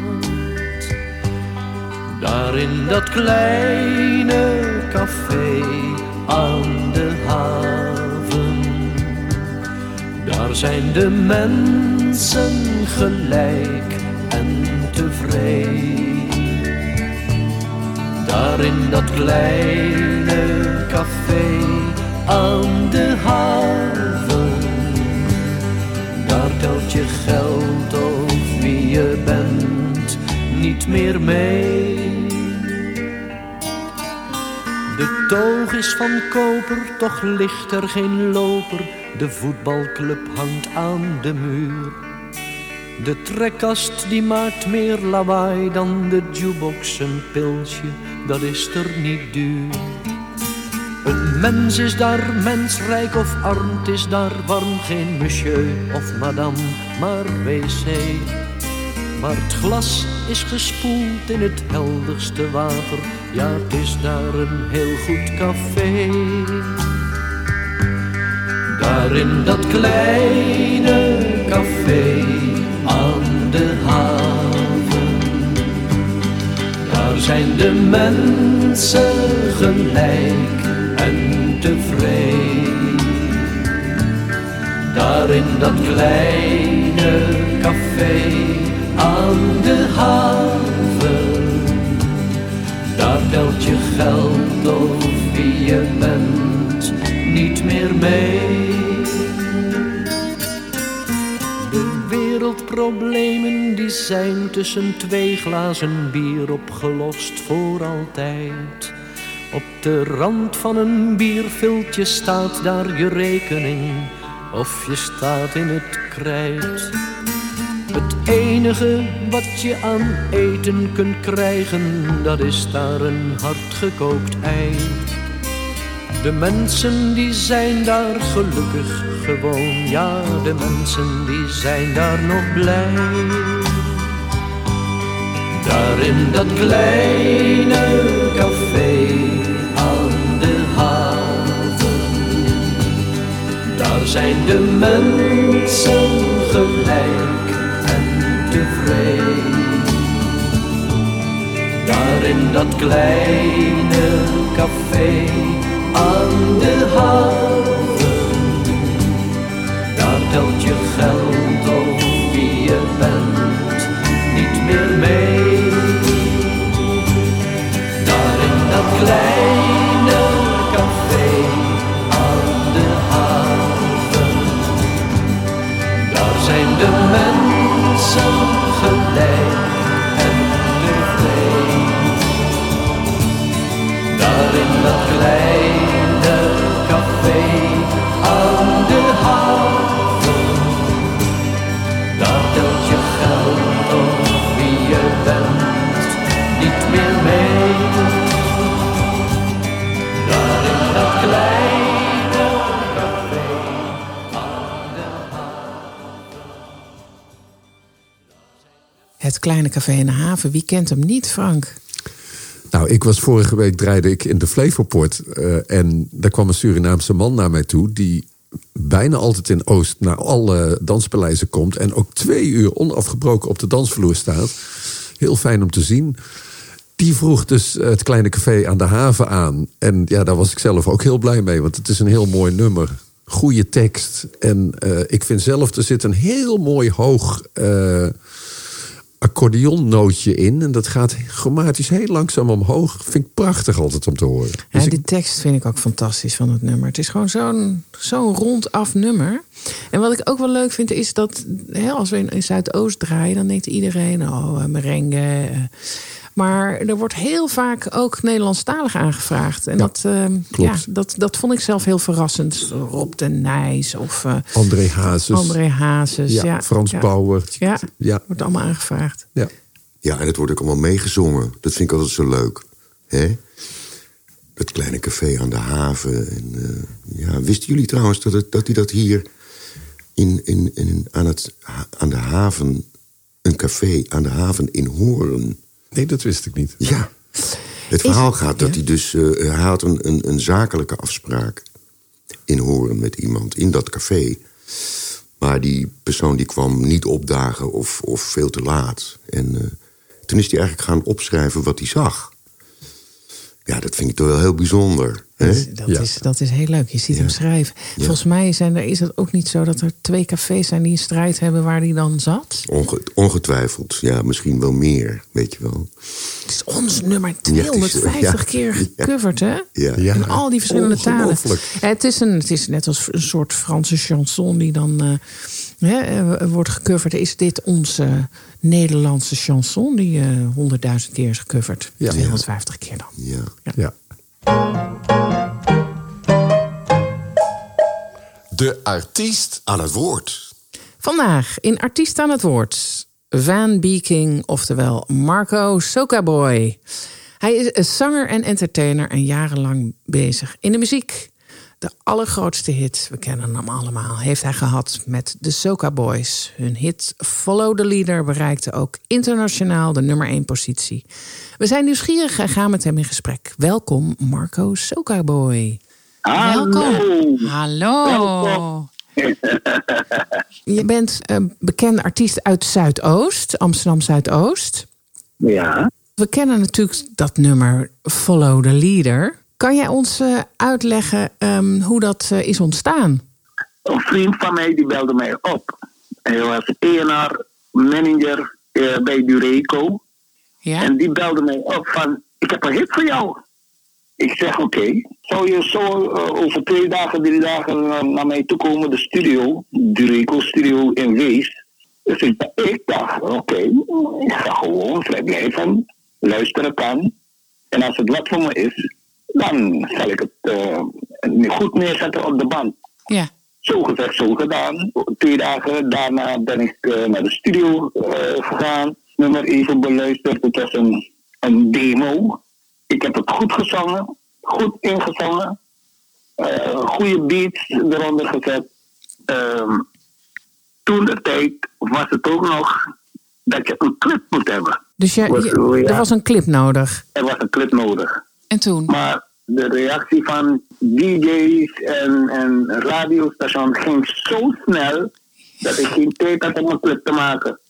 Daar in dat kleine café aan de haven, daar zijn de mensen gelijk en tevreden. Daar in dat kleine café aan de haven. Daar telt je geld of wie je bent niet meer mee. De toog is van koper, toch ligt er geen loper. De voetbalclub hangt aan de muur. De trekkast die maakt meer lawaai dan de jukebox. Een pilsje, dat is er niet duur. Een mens is daar mensrijk of arm, het is daar warm. Geen monsieur of madame, maar wc. Maar het glas is gespoeld in het helderste water. Ja, het is daar een heel goed café. Daar in dat kleine café aan de haven. Daar zijn de mensen gelijk en tevreden. Daar in dat kleine café aan de haven. Daar telt je geld of wie je bent niet meer mee. De wereldproblemen die zijn tussen twee glazen bier opgelost voor altijd. Op de rand van een bierviltje staat daar je rekening of je staat in het krijt. Het enige wat je aan eten kunt krijgen, dat is daar een hardgekookt ei. De mensen die zijn daar gelukkig gewoon, ja, de mensen die zijn daar nog blij. Daar in dat kleine café aan de haven, daar zijn de mensen gelijk en tevreden. Daar in dat kleine café aan de haven. Daar telt je geld of wie je bent niet meer mee. Daar in dat kleine café aan de haven. Daar zijn de mensen gelijk en tevreden. Daar in dat kleine Het kleine café in de haven. Wie kent hem niet, Frank? Nou, ik was vorige week draaide ik in de Flevoport. eh, en daar kwam een Surinaamse man naar mij toe. Die bijna altijd in Oost naar alle danspaleizen komt. En ook twee uur onafgebroken op de dansvloer staat. Heel fijn om te zien. Die vroeg dus het kleine café aan de haven aan. En ja, daar was ik zelf ook heel blij mee. Want het is een heel mooi nummer. Goede tekst. En eh, ik vind zelf, er zit een heel mooi hoog... eh, accordeonnootje in. En dat gaat chromatisch heel langzaam omhoog. Vind ik prachtig altijd om te horen. Ja, Dus ik- die tekst vind ik ook fantastisch van het nummer. Het is gewoon zo'n zo'n rondaf nummer. En wat ik ook wel leuk vind is dat hè, als we in, in Zuidoost draaien, dan denkt iedereen, oh, eh, merengue. Maar er wordt heel vaak ook Nederlandstalig aangevraagd. En dat, eh, ja, dat, dat vond ik zelf heel verrassend. Rob de Nijs of eh, André Hazes. André Hazes. Ja, Ja, Frans ja. Bauer. Ja, Ja. wordt allemaal aangevraagd. Ja. Ja, en het wordt ook allemaal meegezongen. Dat vind ik altijd zo leuk. Hè? Dat kleine café aan de haven. En, eh, ja, wisten jullie trouwens dat, het, dat hij dat hier in, in, in, aan, het, aan de haven... een café aan de haven in Hoorn... Nee, dat wist ik niet. Ja. Het verhaal gaat dat hij dus... eh, hij had een, een, een zakelijke afspraak in Hoorn met iemand in dat café. Maar die persoon die kwam niet opdagen of, of veel te laat. En eh, toen is hij eigenlijk gaan opschrijven wat hij zag. Ja, dat vind ik toch wel heel bijzonder. Hè? Dat, is, dat is heel leuk. Je ziet hem schrijven. Volgens mij zijn er, is het ook niet zo dat er twee cafés zijn die een strijd hebben waar die dan zat. Onge- ongetwijfeld. Ja, misschien wel meer, weet je wel. Het is ons nummer Ja, het is- 250 ja. keer gecoverd, hè? Ja. In al die verschillende talen. Het, is een, het is net als een soort Franse chanson die dan eh, hè, eh, wordt gecoverd. Is dit onze Nederlandse chanson die eh, honderdduizend keer is gecoverd? Ja. 250 keer dan. Ja. Ja. De artiest aan het woord. Vandaag in Artiest aan het Woord. Van Beeking, oftewel Marco Socaboy. Hij is een zanger en entertainer en jarenlang bezig in de muziek. De allergrootste hit, we kennen hem allemaal, heeft hij gehad met de Soca Boys. Hun hit Follow the Leader bereikte ook internationaal de nummer 1 positie. We zijn nieuwsgierig en gaan met hem in gesprek. Welkom Marco Soca Boy. Welkom. Hallo. Je bent een bekende artiest uit Zuidoost, Amsterdam Zuidoost. Ja. We kennen natuurlijk dat nummer Follow the Leader. Kan jij ons eh, uitleggen ehm, hoe dat eh, is ontstaan? Een vriend van mij die belde mij op. Hij was ENR manager eh, bij Dureco. Ja? En die belde mij op van, ik heb een hit voor jou. Ik zeg, oké. Zou je zo over twee dagen, drie dagen naar, naar mij toe komen, de studio, Dureco studio in Wees. Dus ik, ik dacht, oké, ik ga gewoon vrij blij van luisteren kan. En als het wat voor me is, dan zal ik het eh, goed neerzetten op de band. Ja. Zo gezegd, zo gedaan. Twee dagen daarna ben ik eh, naar de studio eh, gegaan. Nummer even beluisterd. Het was een, een demo. Ik heb het goed gezongen. Goed ingezongen. Goede beats eronder gezet. Ehm, toen de tijd was het ook nog dat je een clip moet hebben. Dus je, je- er was een clip nodig. Er was een clip nodig. En toen? Maar de reactie van DJ's en, en radiostations ging zo snel dat ik geen tijd had om een clip te maken.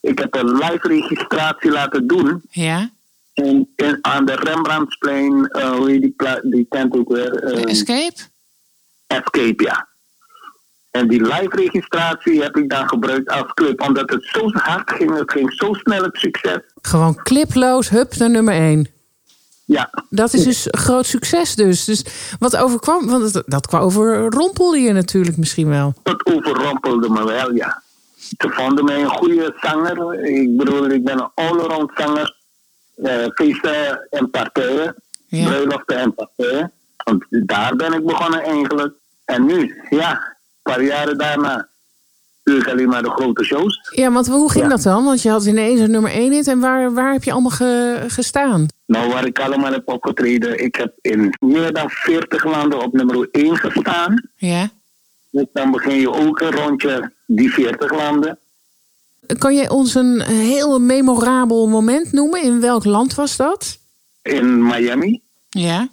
Ik heb een live registratie laten doen. Ja? In, in, aan de Rembrandtsplein, eh, hoe heet die, tent ook weer? Eh, Escape? Escape, ja. En die live registratie heb ik dan gebruikt als clip, omdat het zo hard ging. Het ging zo snel het succes. Gewoon cliploos, hup, naar nummer 1. Ja. Dat is dus een groot succes dus. Dus wat overkwam, want dat, dat kwam overrompelde je natuurlijk misschien wel. Dat overrompelde me wel, ja. Ze vonden mij een goede zanger. Ik bedoel, ik ben een allround zanger. Eh, feesten en partijen. Bruiloften en partijen. Want daar ben ik begonnen eigenlijk. En nu, ja, een paar jaren daarna, ik alleen maar de grote shows. Ja, want hoe ging Ja. dat dan? Want je had ineens een nummer 1 hit en waar, waar heb je allemaal ge- gestaan? Nou, waar ik allemaal heb opgetreden, ik heb in meer dan 40 landen op nummer 1 gestaan. Ja? Dus dan begin je ook een rondje die 40 landen. Kan je ons een heel memorabel moment noemen? In welk land was dat? In Miami. Ja.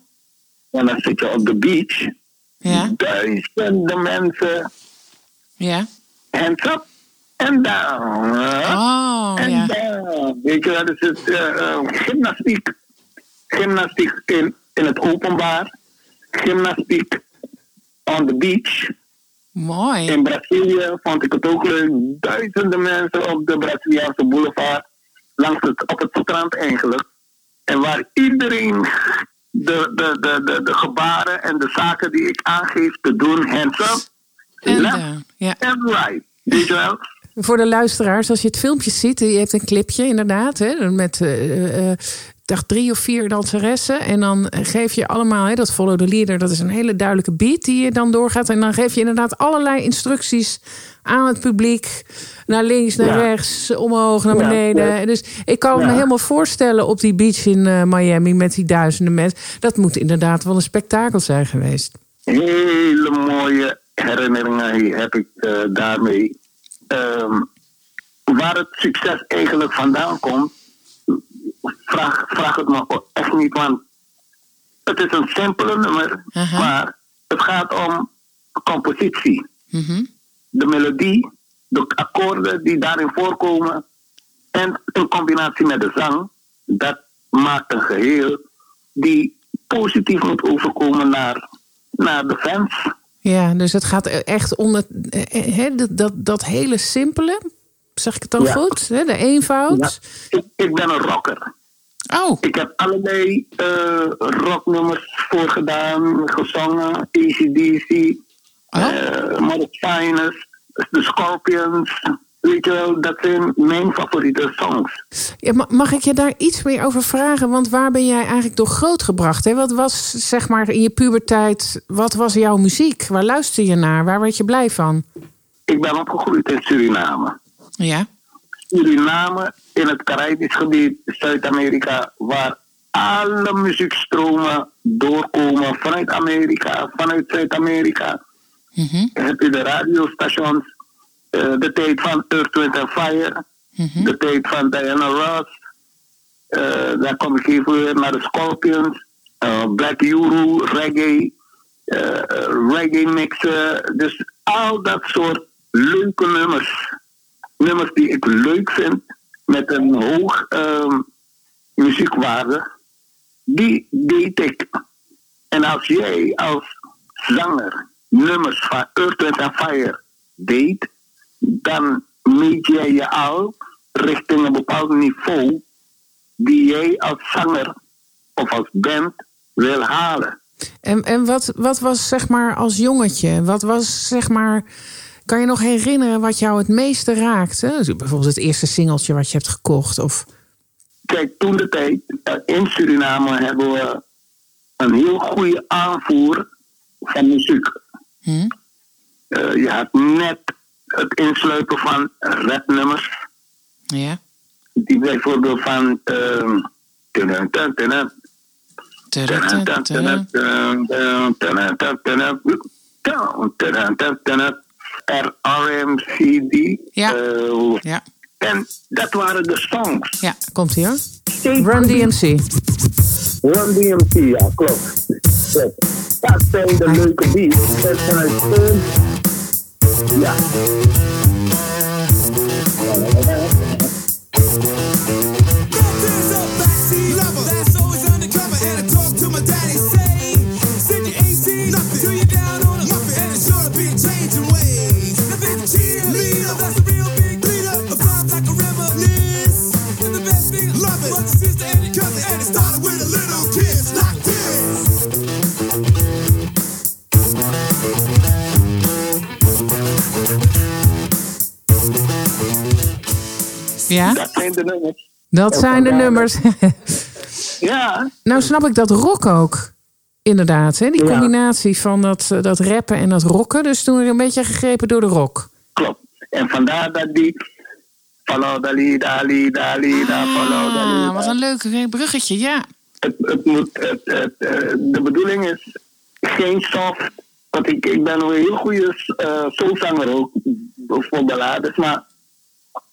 En dan zit je op de beach. Ja. Duizenden mensen. Ja. Hands up and down. Oh, and ja. down. Weet je het is eh, eh, gymnastiek. Gymnastiek in, in het openbaar. Gymnastiek on the beach. Mooi. In Brazilië vond ik het ook leuk. Duizenden mensen op de Braziliaanse boulevard. Langs het, op het strand eigenlijk. En waar iedereen de, de, de, de, de gebaren en de zaken die ik aangeef te doen, hands up, En left down, ja. and right. Weet je wel? Voor de luisteraars, als je het filmpje ziet, je hebt een clipje inderdaad, hè, met ik dacht drie of vier danseressen. En dan geef je allemaal, hè, dat follow the leader, dat is een hele duidelijke beat die je dan doorgaat. En dan geef je inderdaad allerlei instructies aan het publiek. Naar links, naar Ja. rechts, omhoog, naar beneden. ja. Dus ik kan me helemaal voorstellen op die beach in Miami met die duizenden mensen. Dat moet inderdaad wel een spektakel zijn geweest. Hele mooie herinneringen heb ik eh, daarmee. Ehm, waar het succes eigenlijk vandaan komt, vraag, vraag het me echt niet. Want het is een simpele nummer, maar het gaat om compositie. De melodie, de akkoorden die daarin voorkomen en in combinatie met de zang, dat maakt een geheel die positief moet overkomen naar, naar de fans. Ja, dus het gaat echt om het, eh, eh, dat, dat, hele simpele. Zeg ik het dan Ja. goed? Hè, de eenvoud. Ik, ik ben een rocker. Oh. Ik heb allerlei eh, rocknummers voorgedaan, gezongen. ACDC, Oh. eh Modern Finest, The Scorpions. Weet je wel, dat zijn mijn favoriete songs. Ja, ma- mag ik je daar iets meer over vragen? Want waar ben jij eigenlijk door grootgebracht? Hè? Wat was, zeg maar, in je puberteit, wat was jouw muziek? Waar luister je naar? Waar werd je blij van? Ik ben opgegroeid in Suriname. Ja. Suriname in het Caribisch gebied, Zuid-Amerika, waar alle muziekstromen doorkomen vanuit Amerika, vanuit Zuid-Amerika. Heb je de radiostations, eh, de tijd van Earth, Wind and Fire, de tijd van Diana Ross. eh, dan kom ik even weer naar de Scorpions, eh, Black Euro, reggae, reggae mixen. Dus al dat soort leuke nummers nummers die ik leuk vind met een hoog ehm, muziekwaarde, die deed ik. En als jij als zanger nummers van Earth, Wind and Fire deed, dan meet jij je al richting een bepaald niveau die jij als zanger of als band wil halen. En, en wat, wat was, zeg maar, als jongetje? Wat was, zeg maar... Kan je nog herinneren wat jou het meeste raakte? Bijvoorbeeld het eerste singeltje wat je hebt gekocht? Of... Kijk, toen de tijd eh, in Suriname hebben we een heel goede aanvoer van muziek. Hm? Eh, je had net het insluiten van rednummers. Ja. Die bijvoorbeeld van. Ehm, RMCD. Ja. Eh, ja. En dat waren de songs. Ja, komt hier. Run DMC. Run DMC, ja, klopt. Dat zijn de leuke beats. Eh, Yeah. Ja? Dat zijn de nummers. Dat En zijn de nummers. *laughs* Ja. nou snap ik dat rock ook. Inderdaad, hè? die Ja. combinatie van dat, eh, dat rappen en dat rocken. Dus toen een beetje gegrepen door de rock. Klopt. En vandaar dat die. Follow leader, follow the Ah, leader. wat een leuk bruggetje, ja. Het, het moet, het, het, eh, de bedoeling is geen soft. Want ik, ik ben een heel goede uh, soulzanger ook. Voor ballades. Maar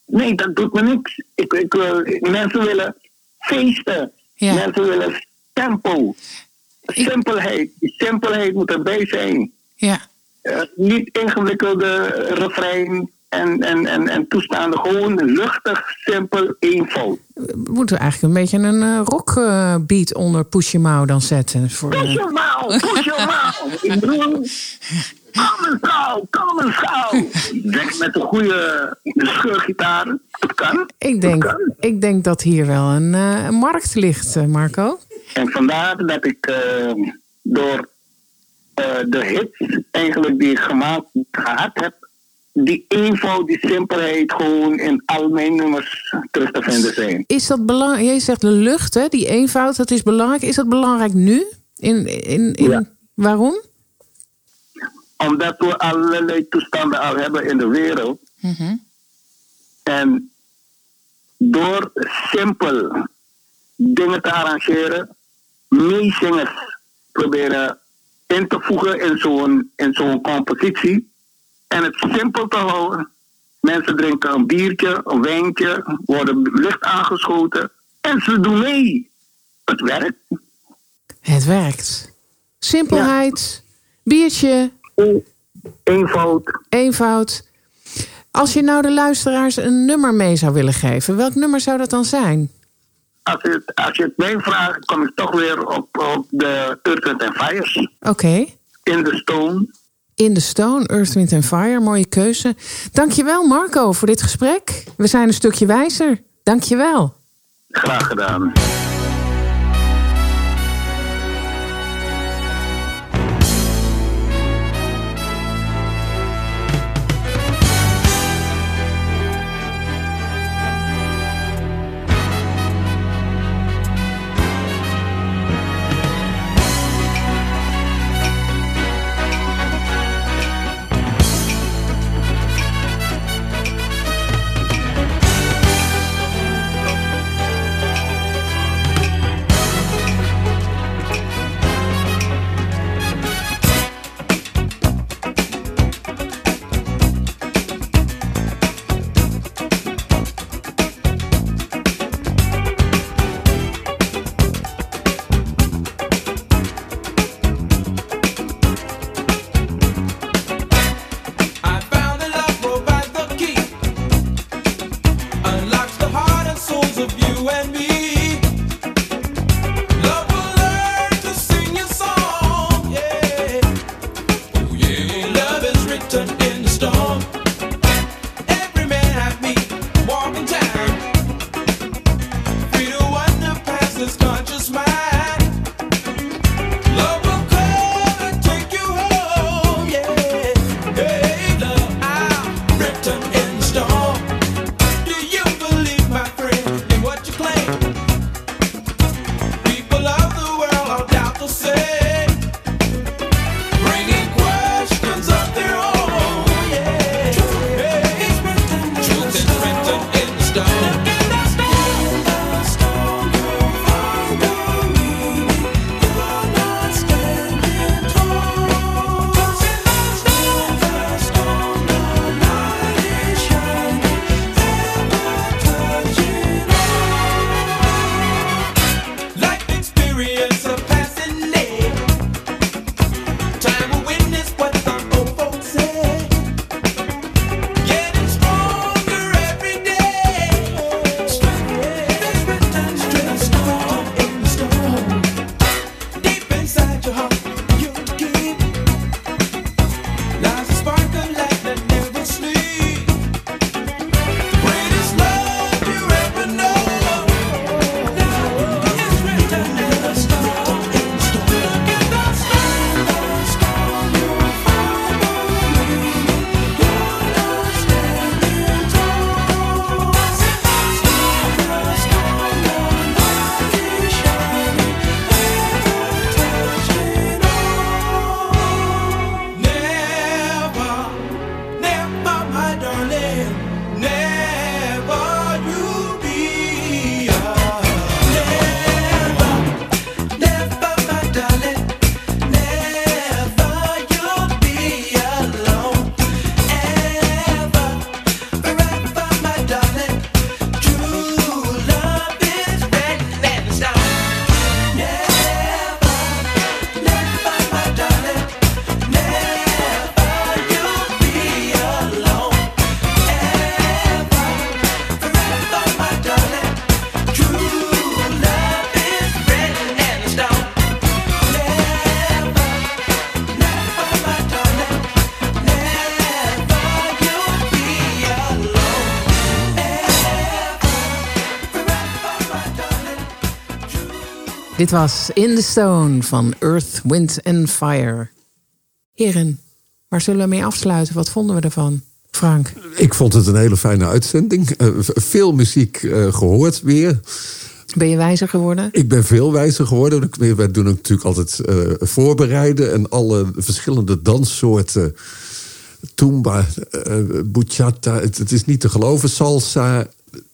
Nee, dat doet me niks. Ik, ik, wil- mensen willen feesten. Mensen willen tempo. Simpelheid. Die simpelheid moet erbij zijn. Ja. Eh, niet ingewikkelde refrein en, en, en, en toestanden. Gewoon luchtig, simpel, eenvoud. Moeten we eigenlijk een beetje een eh, rockbeat onder Push Your Mouth dan zetten? Voor, eh, Push your mouth, push your mouth. Ik bedoel, kom eens gauw, kom eens gauw. Denk met een goede scheurgitaar. Kan. ik, denk, ik denk dat hier wel een, een markt ligt, eh, Marco. En vandaar dat ik eh, door eh, de hits eigenlijk die ik gemaakt gehad heb, die eenvoud, die simpelheid gewoon in al mijn nummers terug te vinden zijn. Is dat belangrijk? Jij zegt de lucht, hè? die eenvoud, dat is belangrijk. Is dat belangrijk nu? In, in, in, Waarom? Omdat we allerlei toestanden al hebben in de wereld. En door simpel dingen te arrangeren, meezingers proberen in te voegen in zo'n, in zo'n compositie. En het simpel te houden. Mensen drinken een biertje, een wijntje, worden licht aangeschoten. En ze doen mee. Het werkt. Het werkt. Simpelheid, biertje. Eenvoud. Eenvoud. Als je nou de luisteraars een nummer mee zou willen geven, welk nummer zou dat dan zijn? Als je, het- als je het mij vraagt, kom ik toch weer op, op de Earth Wind and Fires. Oké. In the Stone. In the Stone, Earth, Wind and Fire. Mooie keuze. Dankjewel Marco voor dit gesprek. We zijn een stukje wijzer. Dankjewel. Graag gedaan. Dit was In the Stone van Earth, Wind and Fire. Heren, waar zullen we mee afsluiten? Wat vonden we ervan? Frank. Ik vond het een hele fijne uitzending. Eh, veel muziek eh, gehoord weer. Ben je wijzer geworden? Ik ben veel wijzer geworden. Wij doen natuurlijk altijd eh, voorbereiden. En alle verschillende danssoorten. Tumba, bachata, het, het is niet te geloven. Salsa.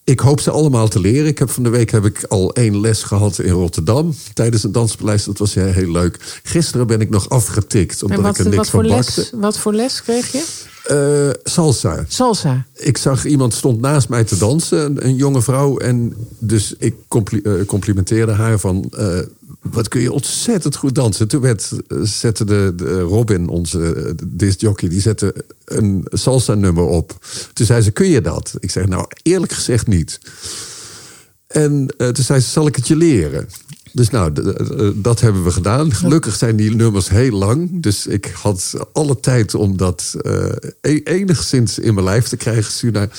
Ik hoop ze allemaal te leren. Ik heb van de week heb ik al één les gehad in Rotterdam. Tijdens een danspaleis. Dat was heel, leuk. Gisteren ben ik nog afgetikt. Omdat wat, ik er niks wat, voor van les, wat voor les kreeg je? Eh, salsa. Salsa. Ik zag iemand stond naast mij te dansen, een, een jonge vrouw. En dus ik compli- eh, complimenteerde haar van... eh, wat kun je ontzettend goed dansen. Toen werd, eh, zette de, de Robin, onze eh, discjockey... die zette een salsa-nummer op. Toen zei ze, kun je dat? Ik zeg, nou, eerlijk gezegd niet. En eh, toen zei ze, zal ik het je leren? Dus nou, dat hebben we gedaan. Gelukkig zijn die nummers heel lang. Dus ik had alle tijd om dat eh, e- enigszins in mijn lijf te krijgen. Suna.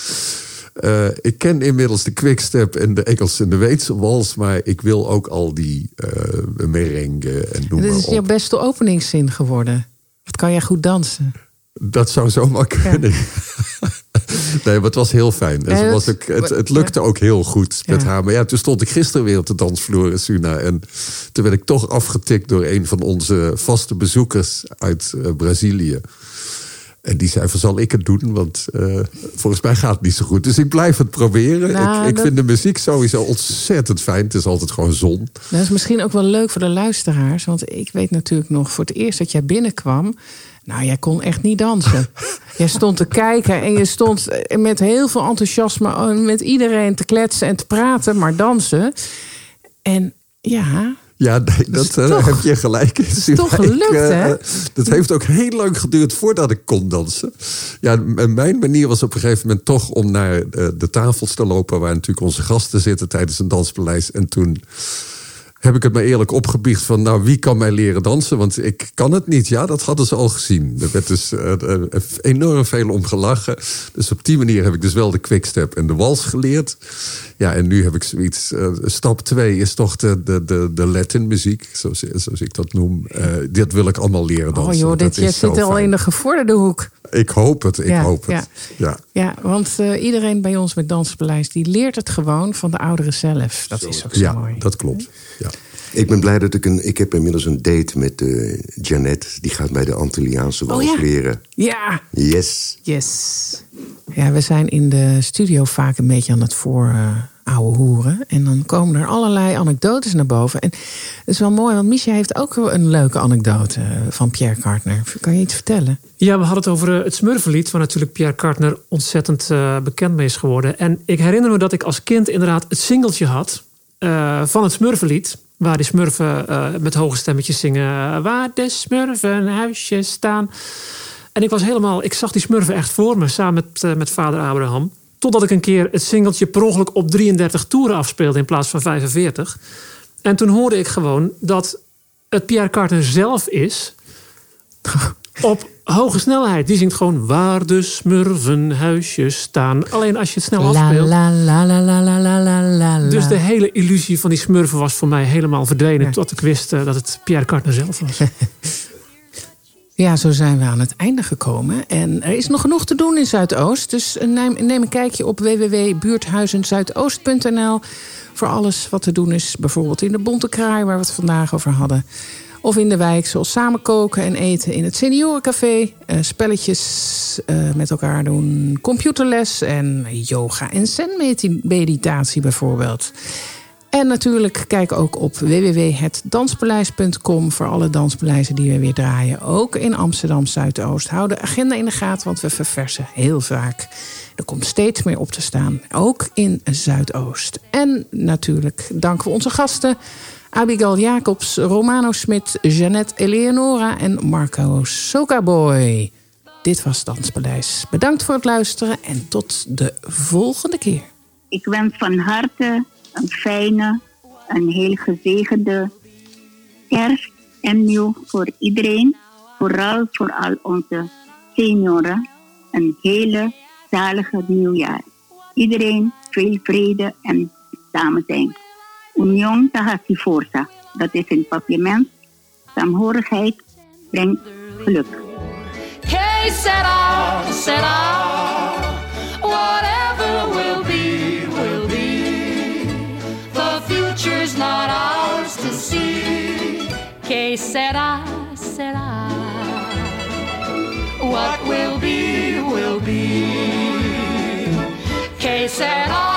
Eh, ik ken inmiddels de quickstep en de Engelse en de Weetse wals. Maar ik wil ook al die eh merengue en noem Dit is op. jouw beste openingszin geworden. Wat kan jij goed dansen? Dat zou zomaar kunnen. *laughs* nee, maar het was heel fijn. En Ja, was ook, het, het lukte ook heel goed met Ja. haar. Maar ja, toen stond ik gisteren weer op de dansvloer in Suna. En toen werd ik toch afgetikt door een van onze vaste bezoekers uit eh, Brazilië. En die zei van, zal ik het doen? Want eh, volgens mij gaat het niet zo goed. Dus ik blijf het proberen. Nou, ik ik dat- vind de muziek sowieso ontzettend fijn. Het is altijd gewoon zon. Dat is misschien ook wel leuk voor de luisteraars. Want ik weet natuurlijk nog voor het eerst dat jij binnenkwam. Nou, jij kon echt niet dansen. *laughs* jij stond te kijken en je stond met heel veel enthousiasme eh, met iedereen te kletsen en te praten, maar dansen. En ja, Ja, nee, dat eh, toch- heb je gelijk. in. is toch gelukt, eh, hè? Dat heeft ook heel lang geduurd voordat ik kon dansen. Ja, mijn manier was op een gegeven moment toch om naar eh, de tafels te lopen... waar natuurlijk onze gasten zitten tijdens een danspaleis. En toen heb ik het me eerlijk opgebiecht van... nou, wie kan mij leren dansen? Want ik kan het niet. Ja, dat hadden ze al gezien. Er werd dus eh, eh, enorm veel om gelachen. Dus op die manier heb ik dus wel de quickstep en de wals geleerd. Ja, en nu heb ik zoiets... eh, stap twee is toch de, de, de, de Latin muziek, zoals, zoals ik dat noem. Eh, dit wil ik allemaal leren dansen. oh joh, dit, zo zit al in de gevorderde hoek. Ik hoop het, ik Ja, hoop het. ja. Ja. Ja, want eh, iedereen bij ons met Dansbeleid... die leert het gewoon van de ouderen zelf. Dat is ook zo Ja, mooi. dat klopt. Ja. Ik ben blij dat ik een... Ik heb inmiddels een date met eh Janet. Die gaat mij de Antilliaanse wals Oh ja. leren. Ja, Yes. Yes. Ja, we zijn in de studio vaak een beetje aan het voor eh ouwe hoeren. En dan komen er allerlei anekdotes naar boven. En het is wel mooi, want Misha heeft ook een leuke anekdote van Pierre Cartner. Kan je iets vertellen? Ja, we hadden het over eh, het Smurfenlied, waar natuurlijk Pierre Cartner ontzettend eh, bekend mee is geworden. En ik herinner me dat ik als kind inderdaad het singeltje had eh, van het Smurfenlied. Waar die smurfen met hoge stemmetjes zingen. Waar de smurfen huisjes staan. En ik was helemaal, ik zag die smurfen echt voor me, samen met, met vader Abraham. Totdat ik een keer het singeltje per ongeluk op 33 toeren afspeelde in plaats van 45. En toen hoorde ik gewoon dat het Pierre Carter zelf is. *laughs* op hoge snelheid. Die zingt gewoon waar de smurvenhuisjes staan. Alleen als je het snel afspeelt. Dus de hele illusie van die smurven was voor mij helemaal verdwenen. Tot ik wist eh, dat het Pierre Carter zelf was. *laughs* Ja, zo zijn we aan het einde gekomen. En er is nog genoeg te doen in Zuidoost. Dus eh, neem, neem een kijkje op www.buurthuizenzuidoost.nl voor alles wat te doen is. Bijvoorbeeld in de Bonte Kraai, waar we het vandaag over hadden. Of in de wijk, zoals samen koken en eten in het seniorencafé. eh, spelletjes eh, met elkaar doen. Computerles en yoga en zen-meditatie bijvoorbeeld. En natuurlijk kijk ook op www.hetdanspaleis.com voor alle danspaleizen die we weer draaien. Ook in Amsterdam Zuidoost. Hou de agenda in de gaten, want we verversen heel vaak. Er komt steeds meer op te staan, ook in Zuidoost. En natuurlijk danken we onze gasten. Abigail Jacobs, Romano Smit, Jeannette Eleonora en Marco Sokaboy. Dit was Danspaleis. Bedankt voor het luisteren en tot de volgende keer. Ik wens van harte een fijne, een heel gezegende kerst en nieuw voor iedereen. Vooral voor al onze senioren. Een hele zalige nieuwjaar. Iedereen veel vrede en samen zijn. Union tahasi forza. Dat is een compliment. Saamhorigheid brengt geluk. Hey, set up. say, será, será. What will be, will be. Que será?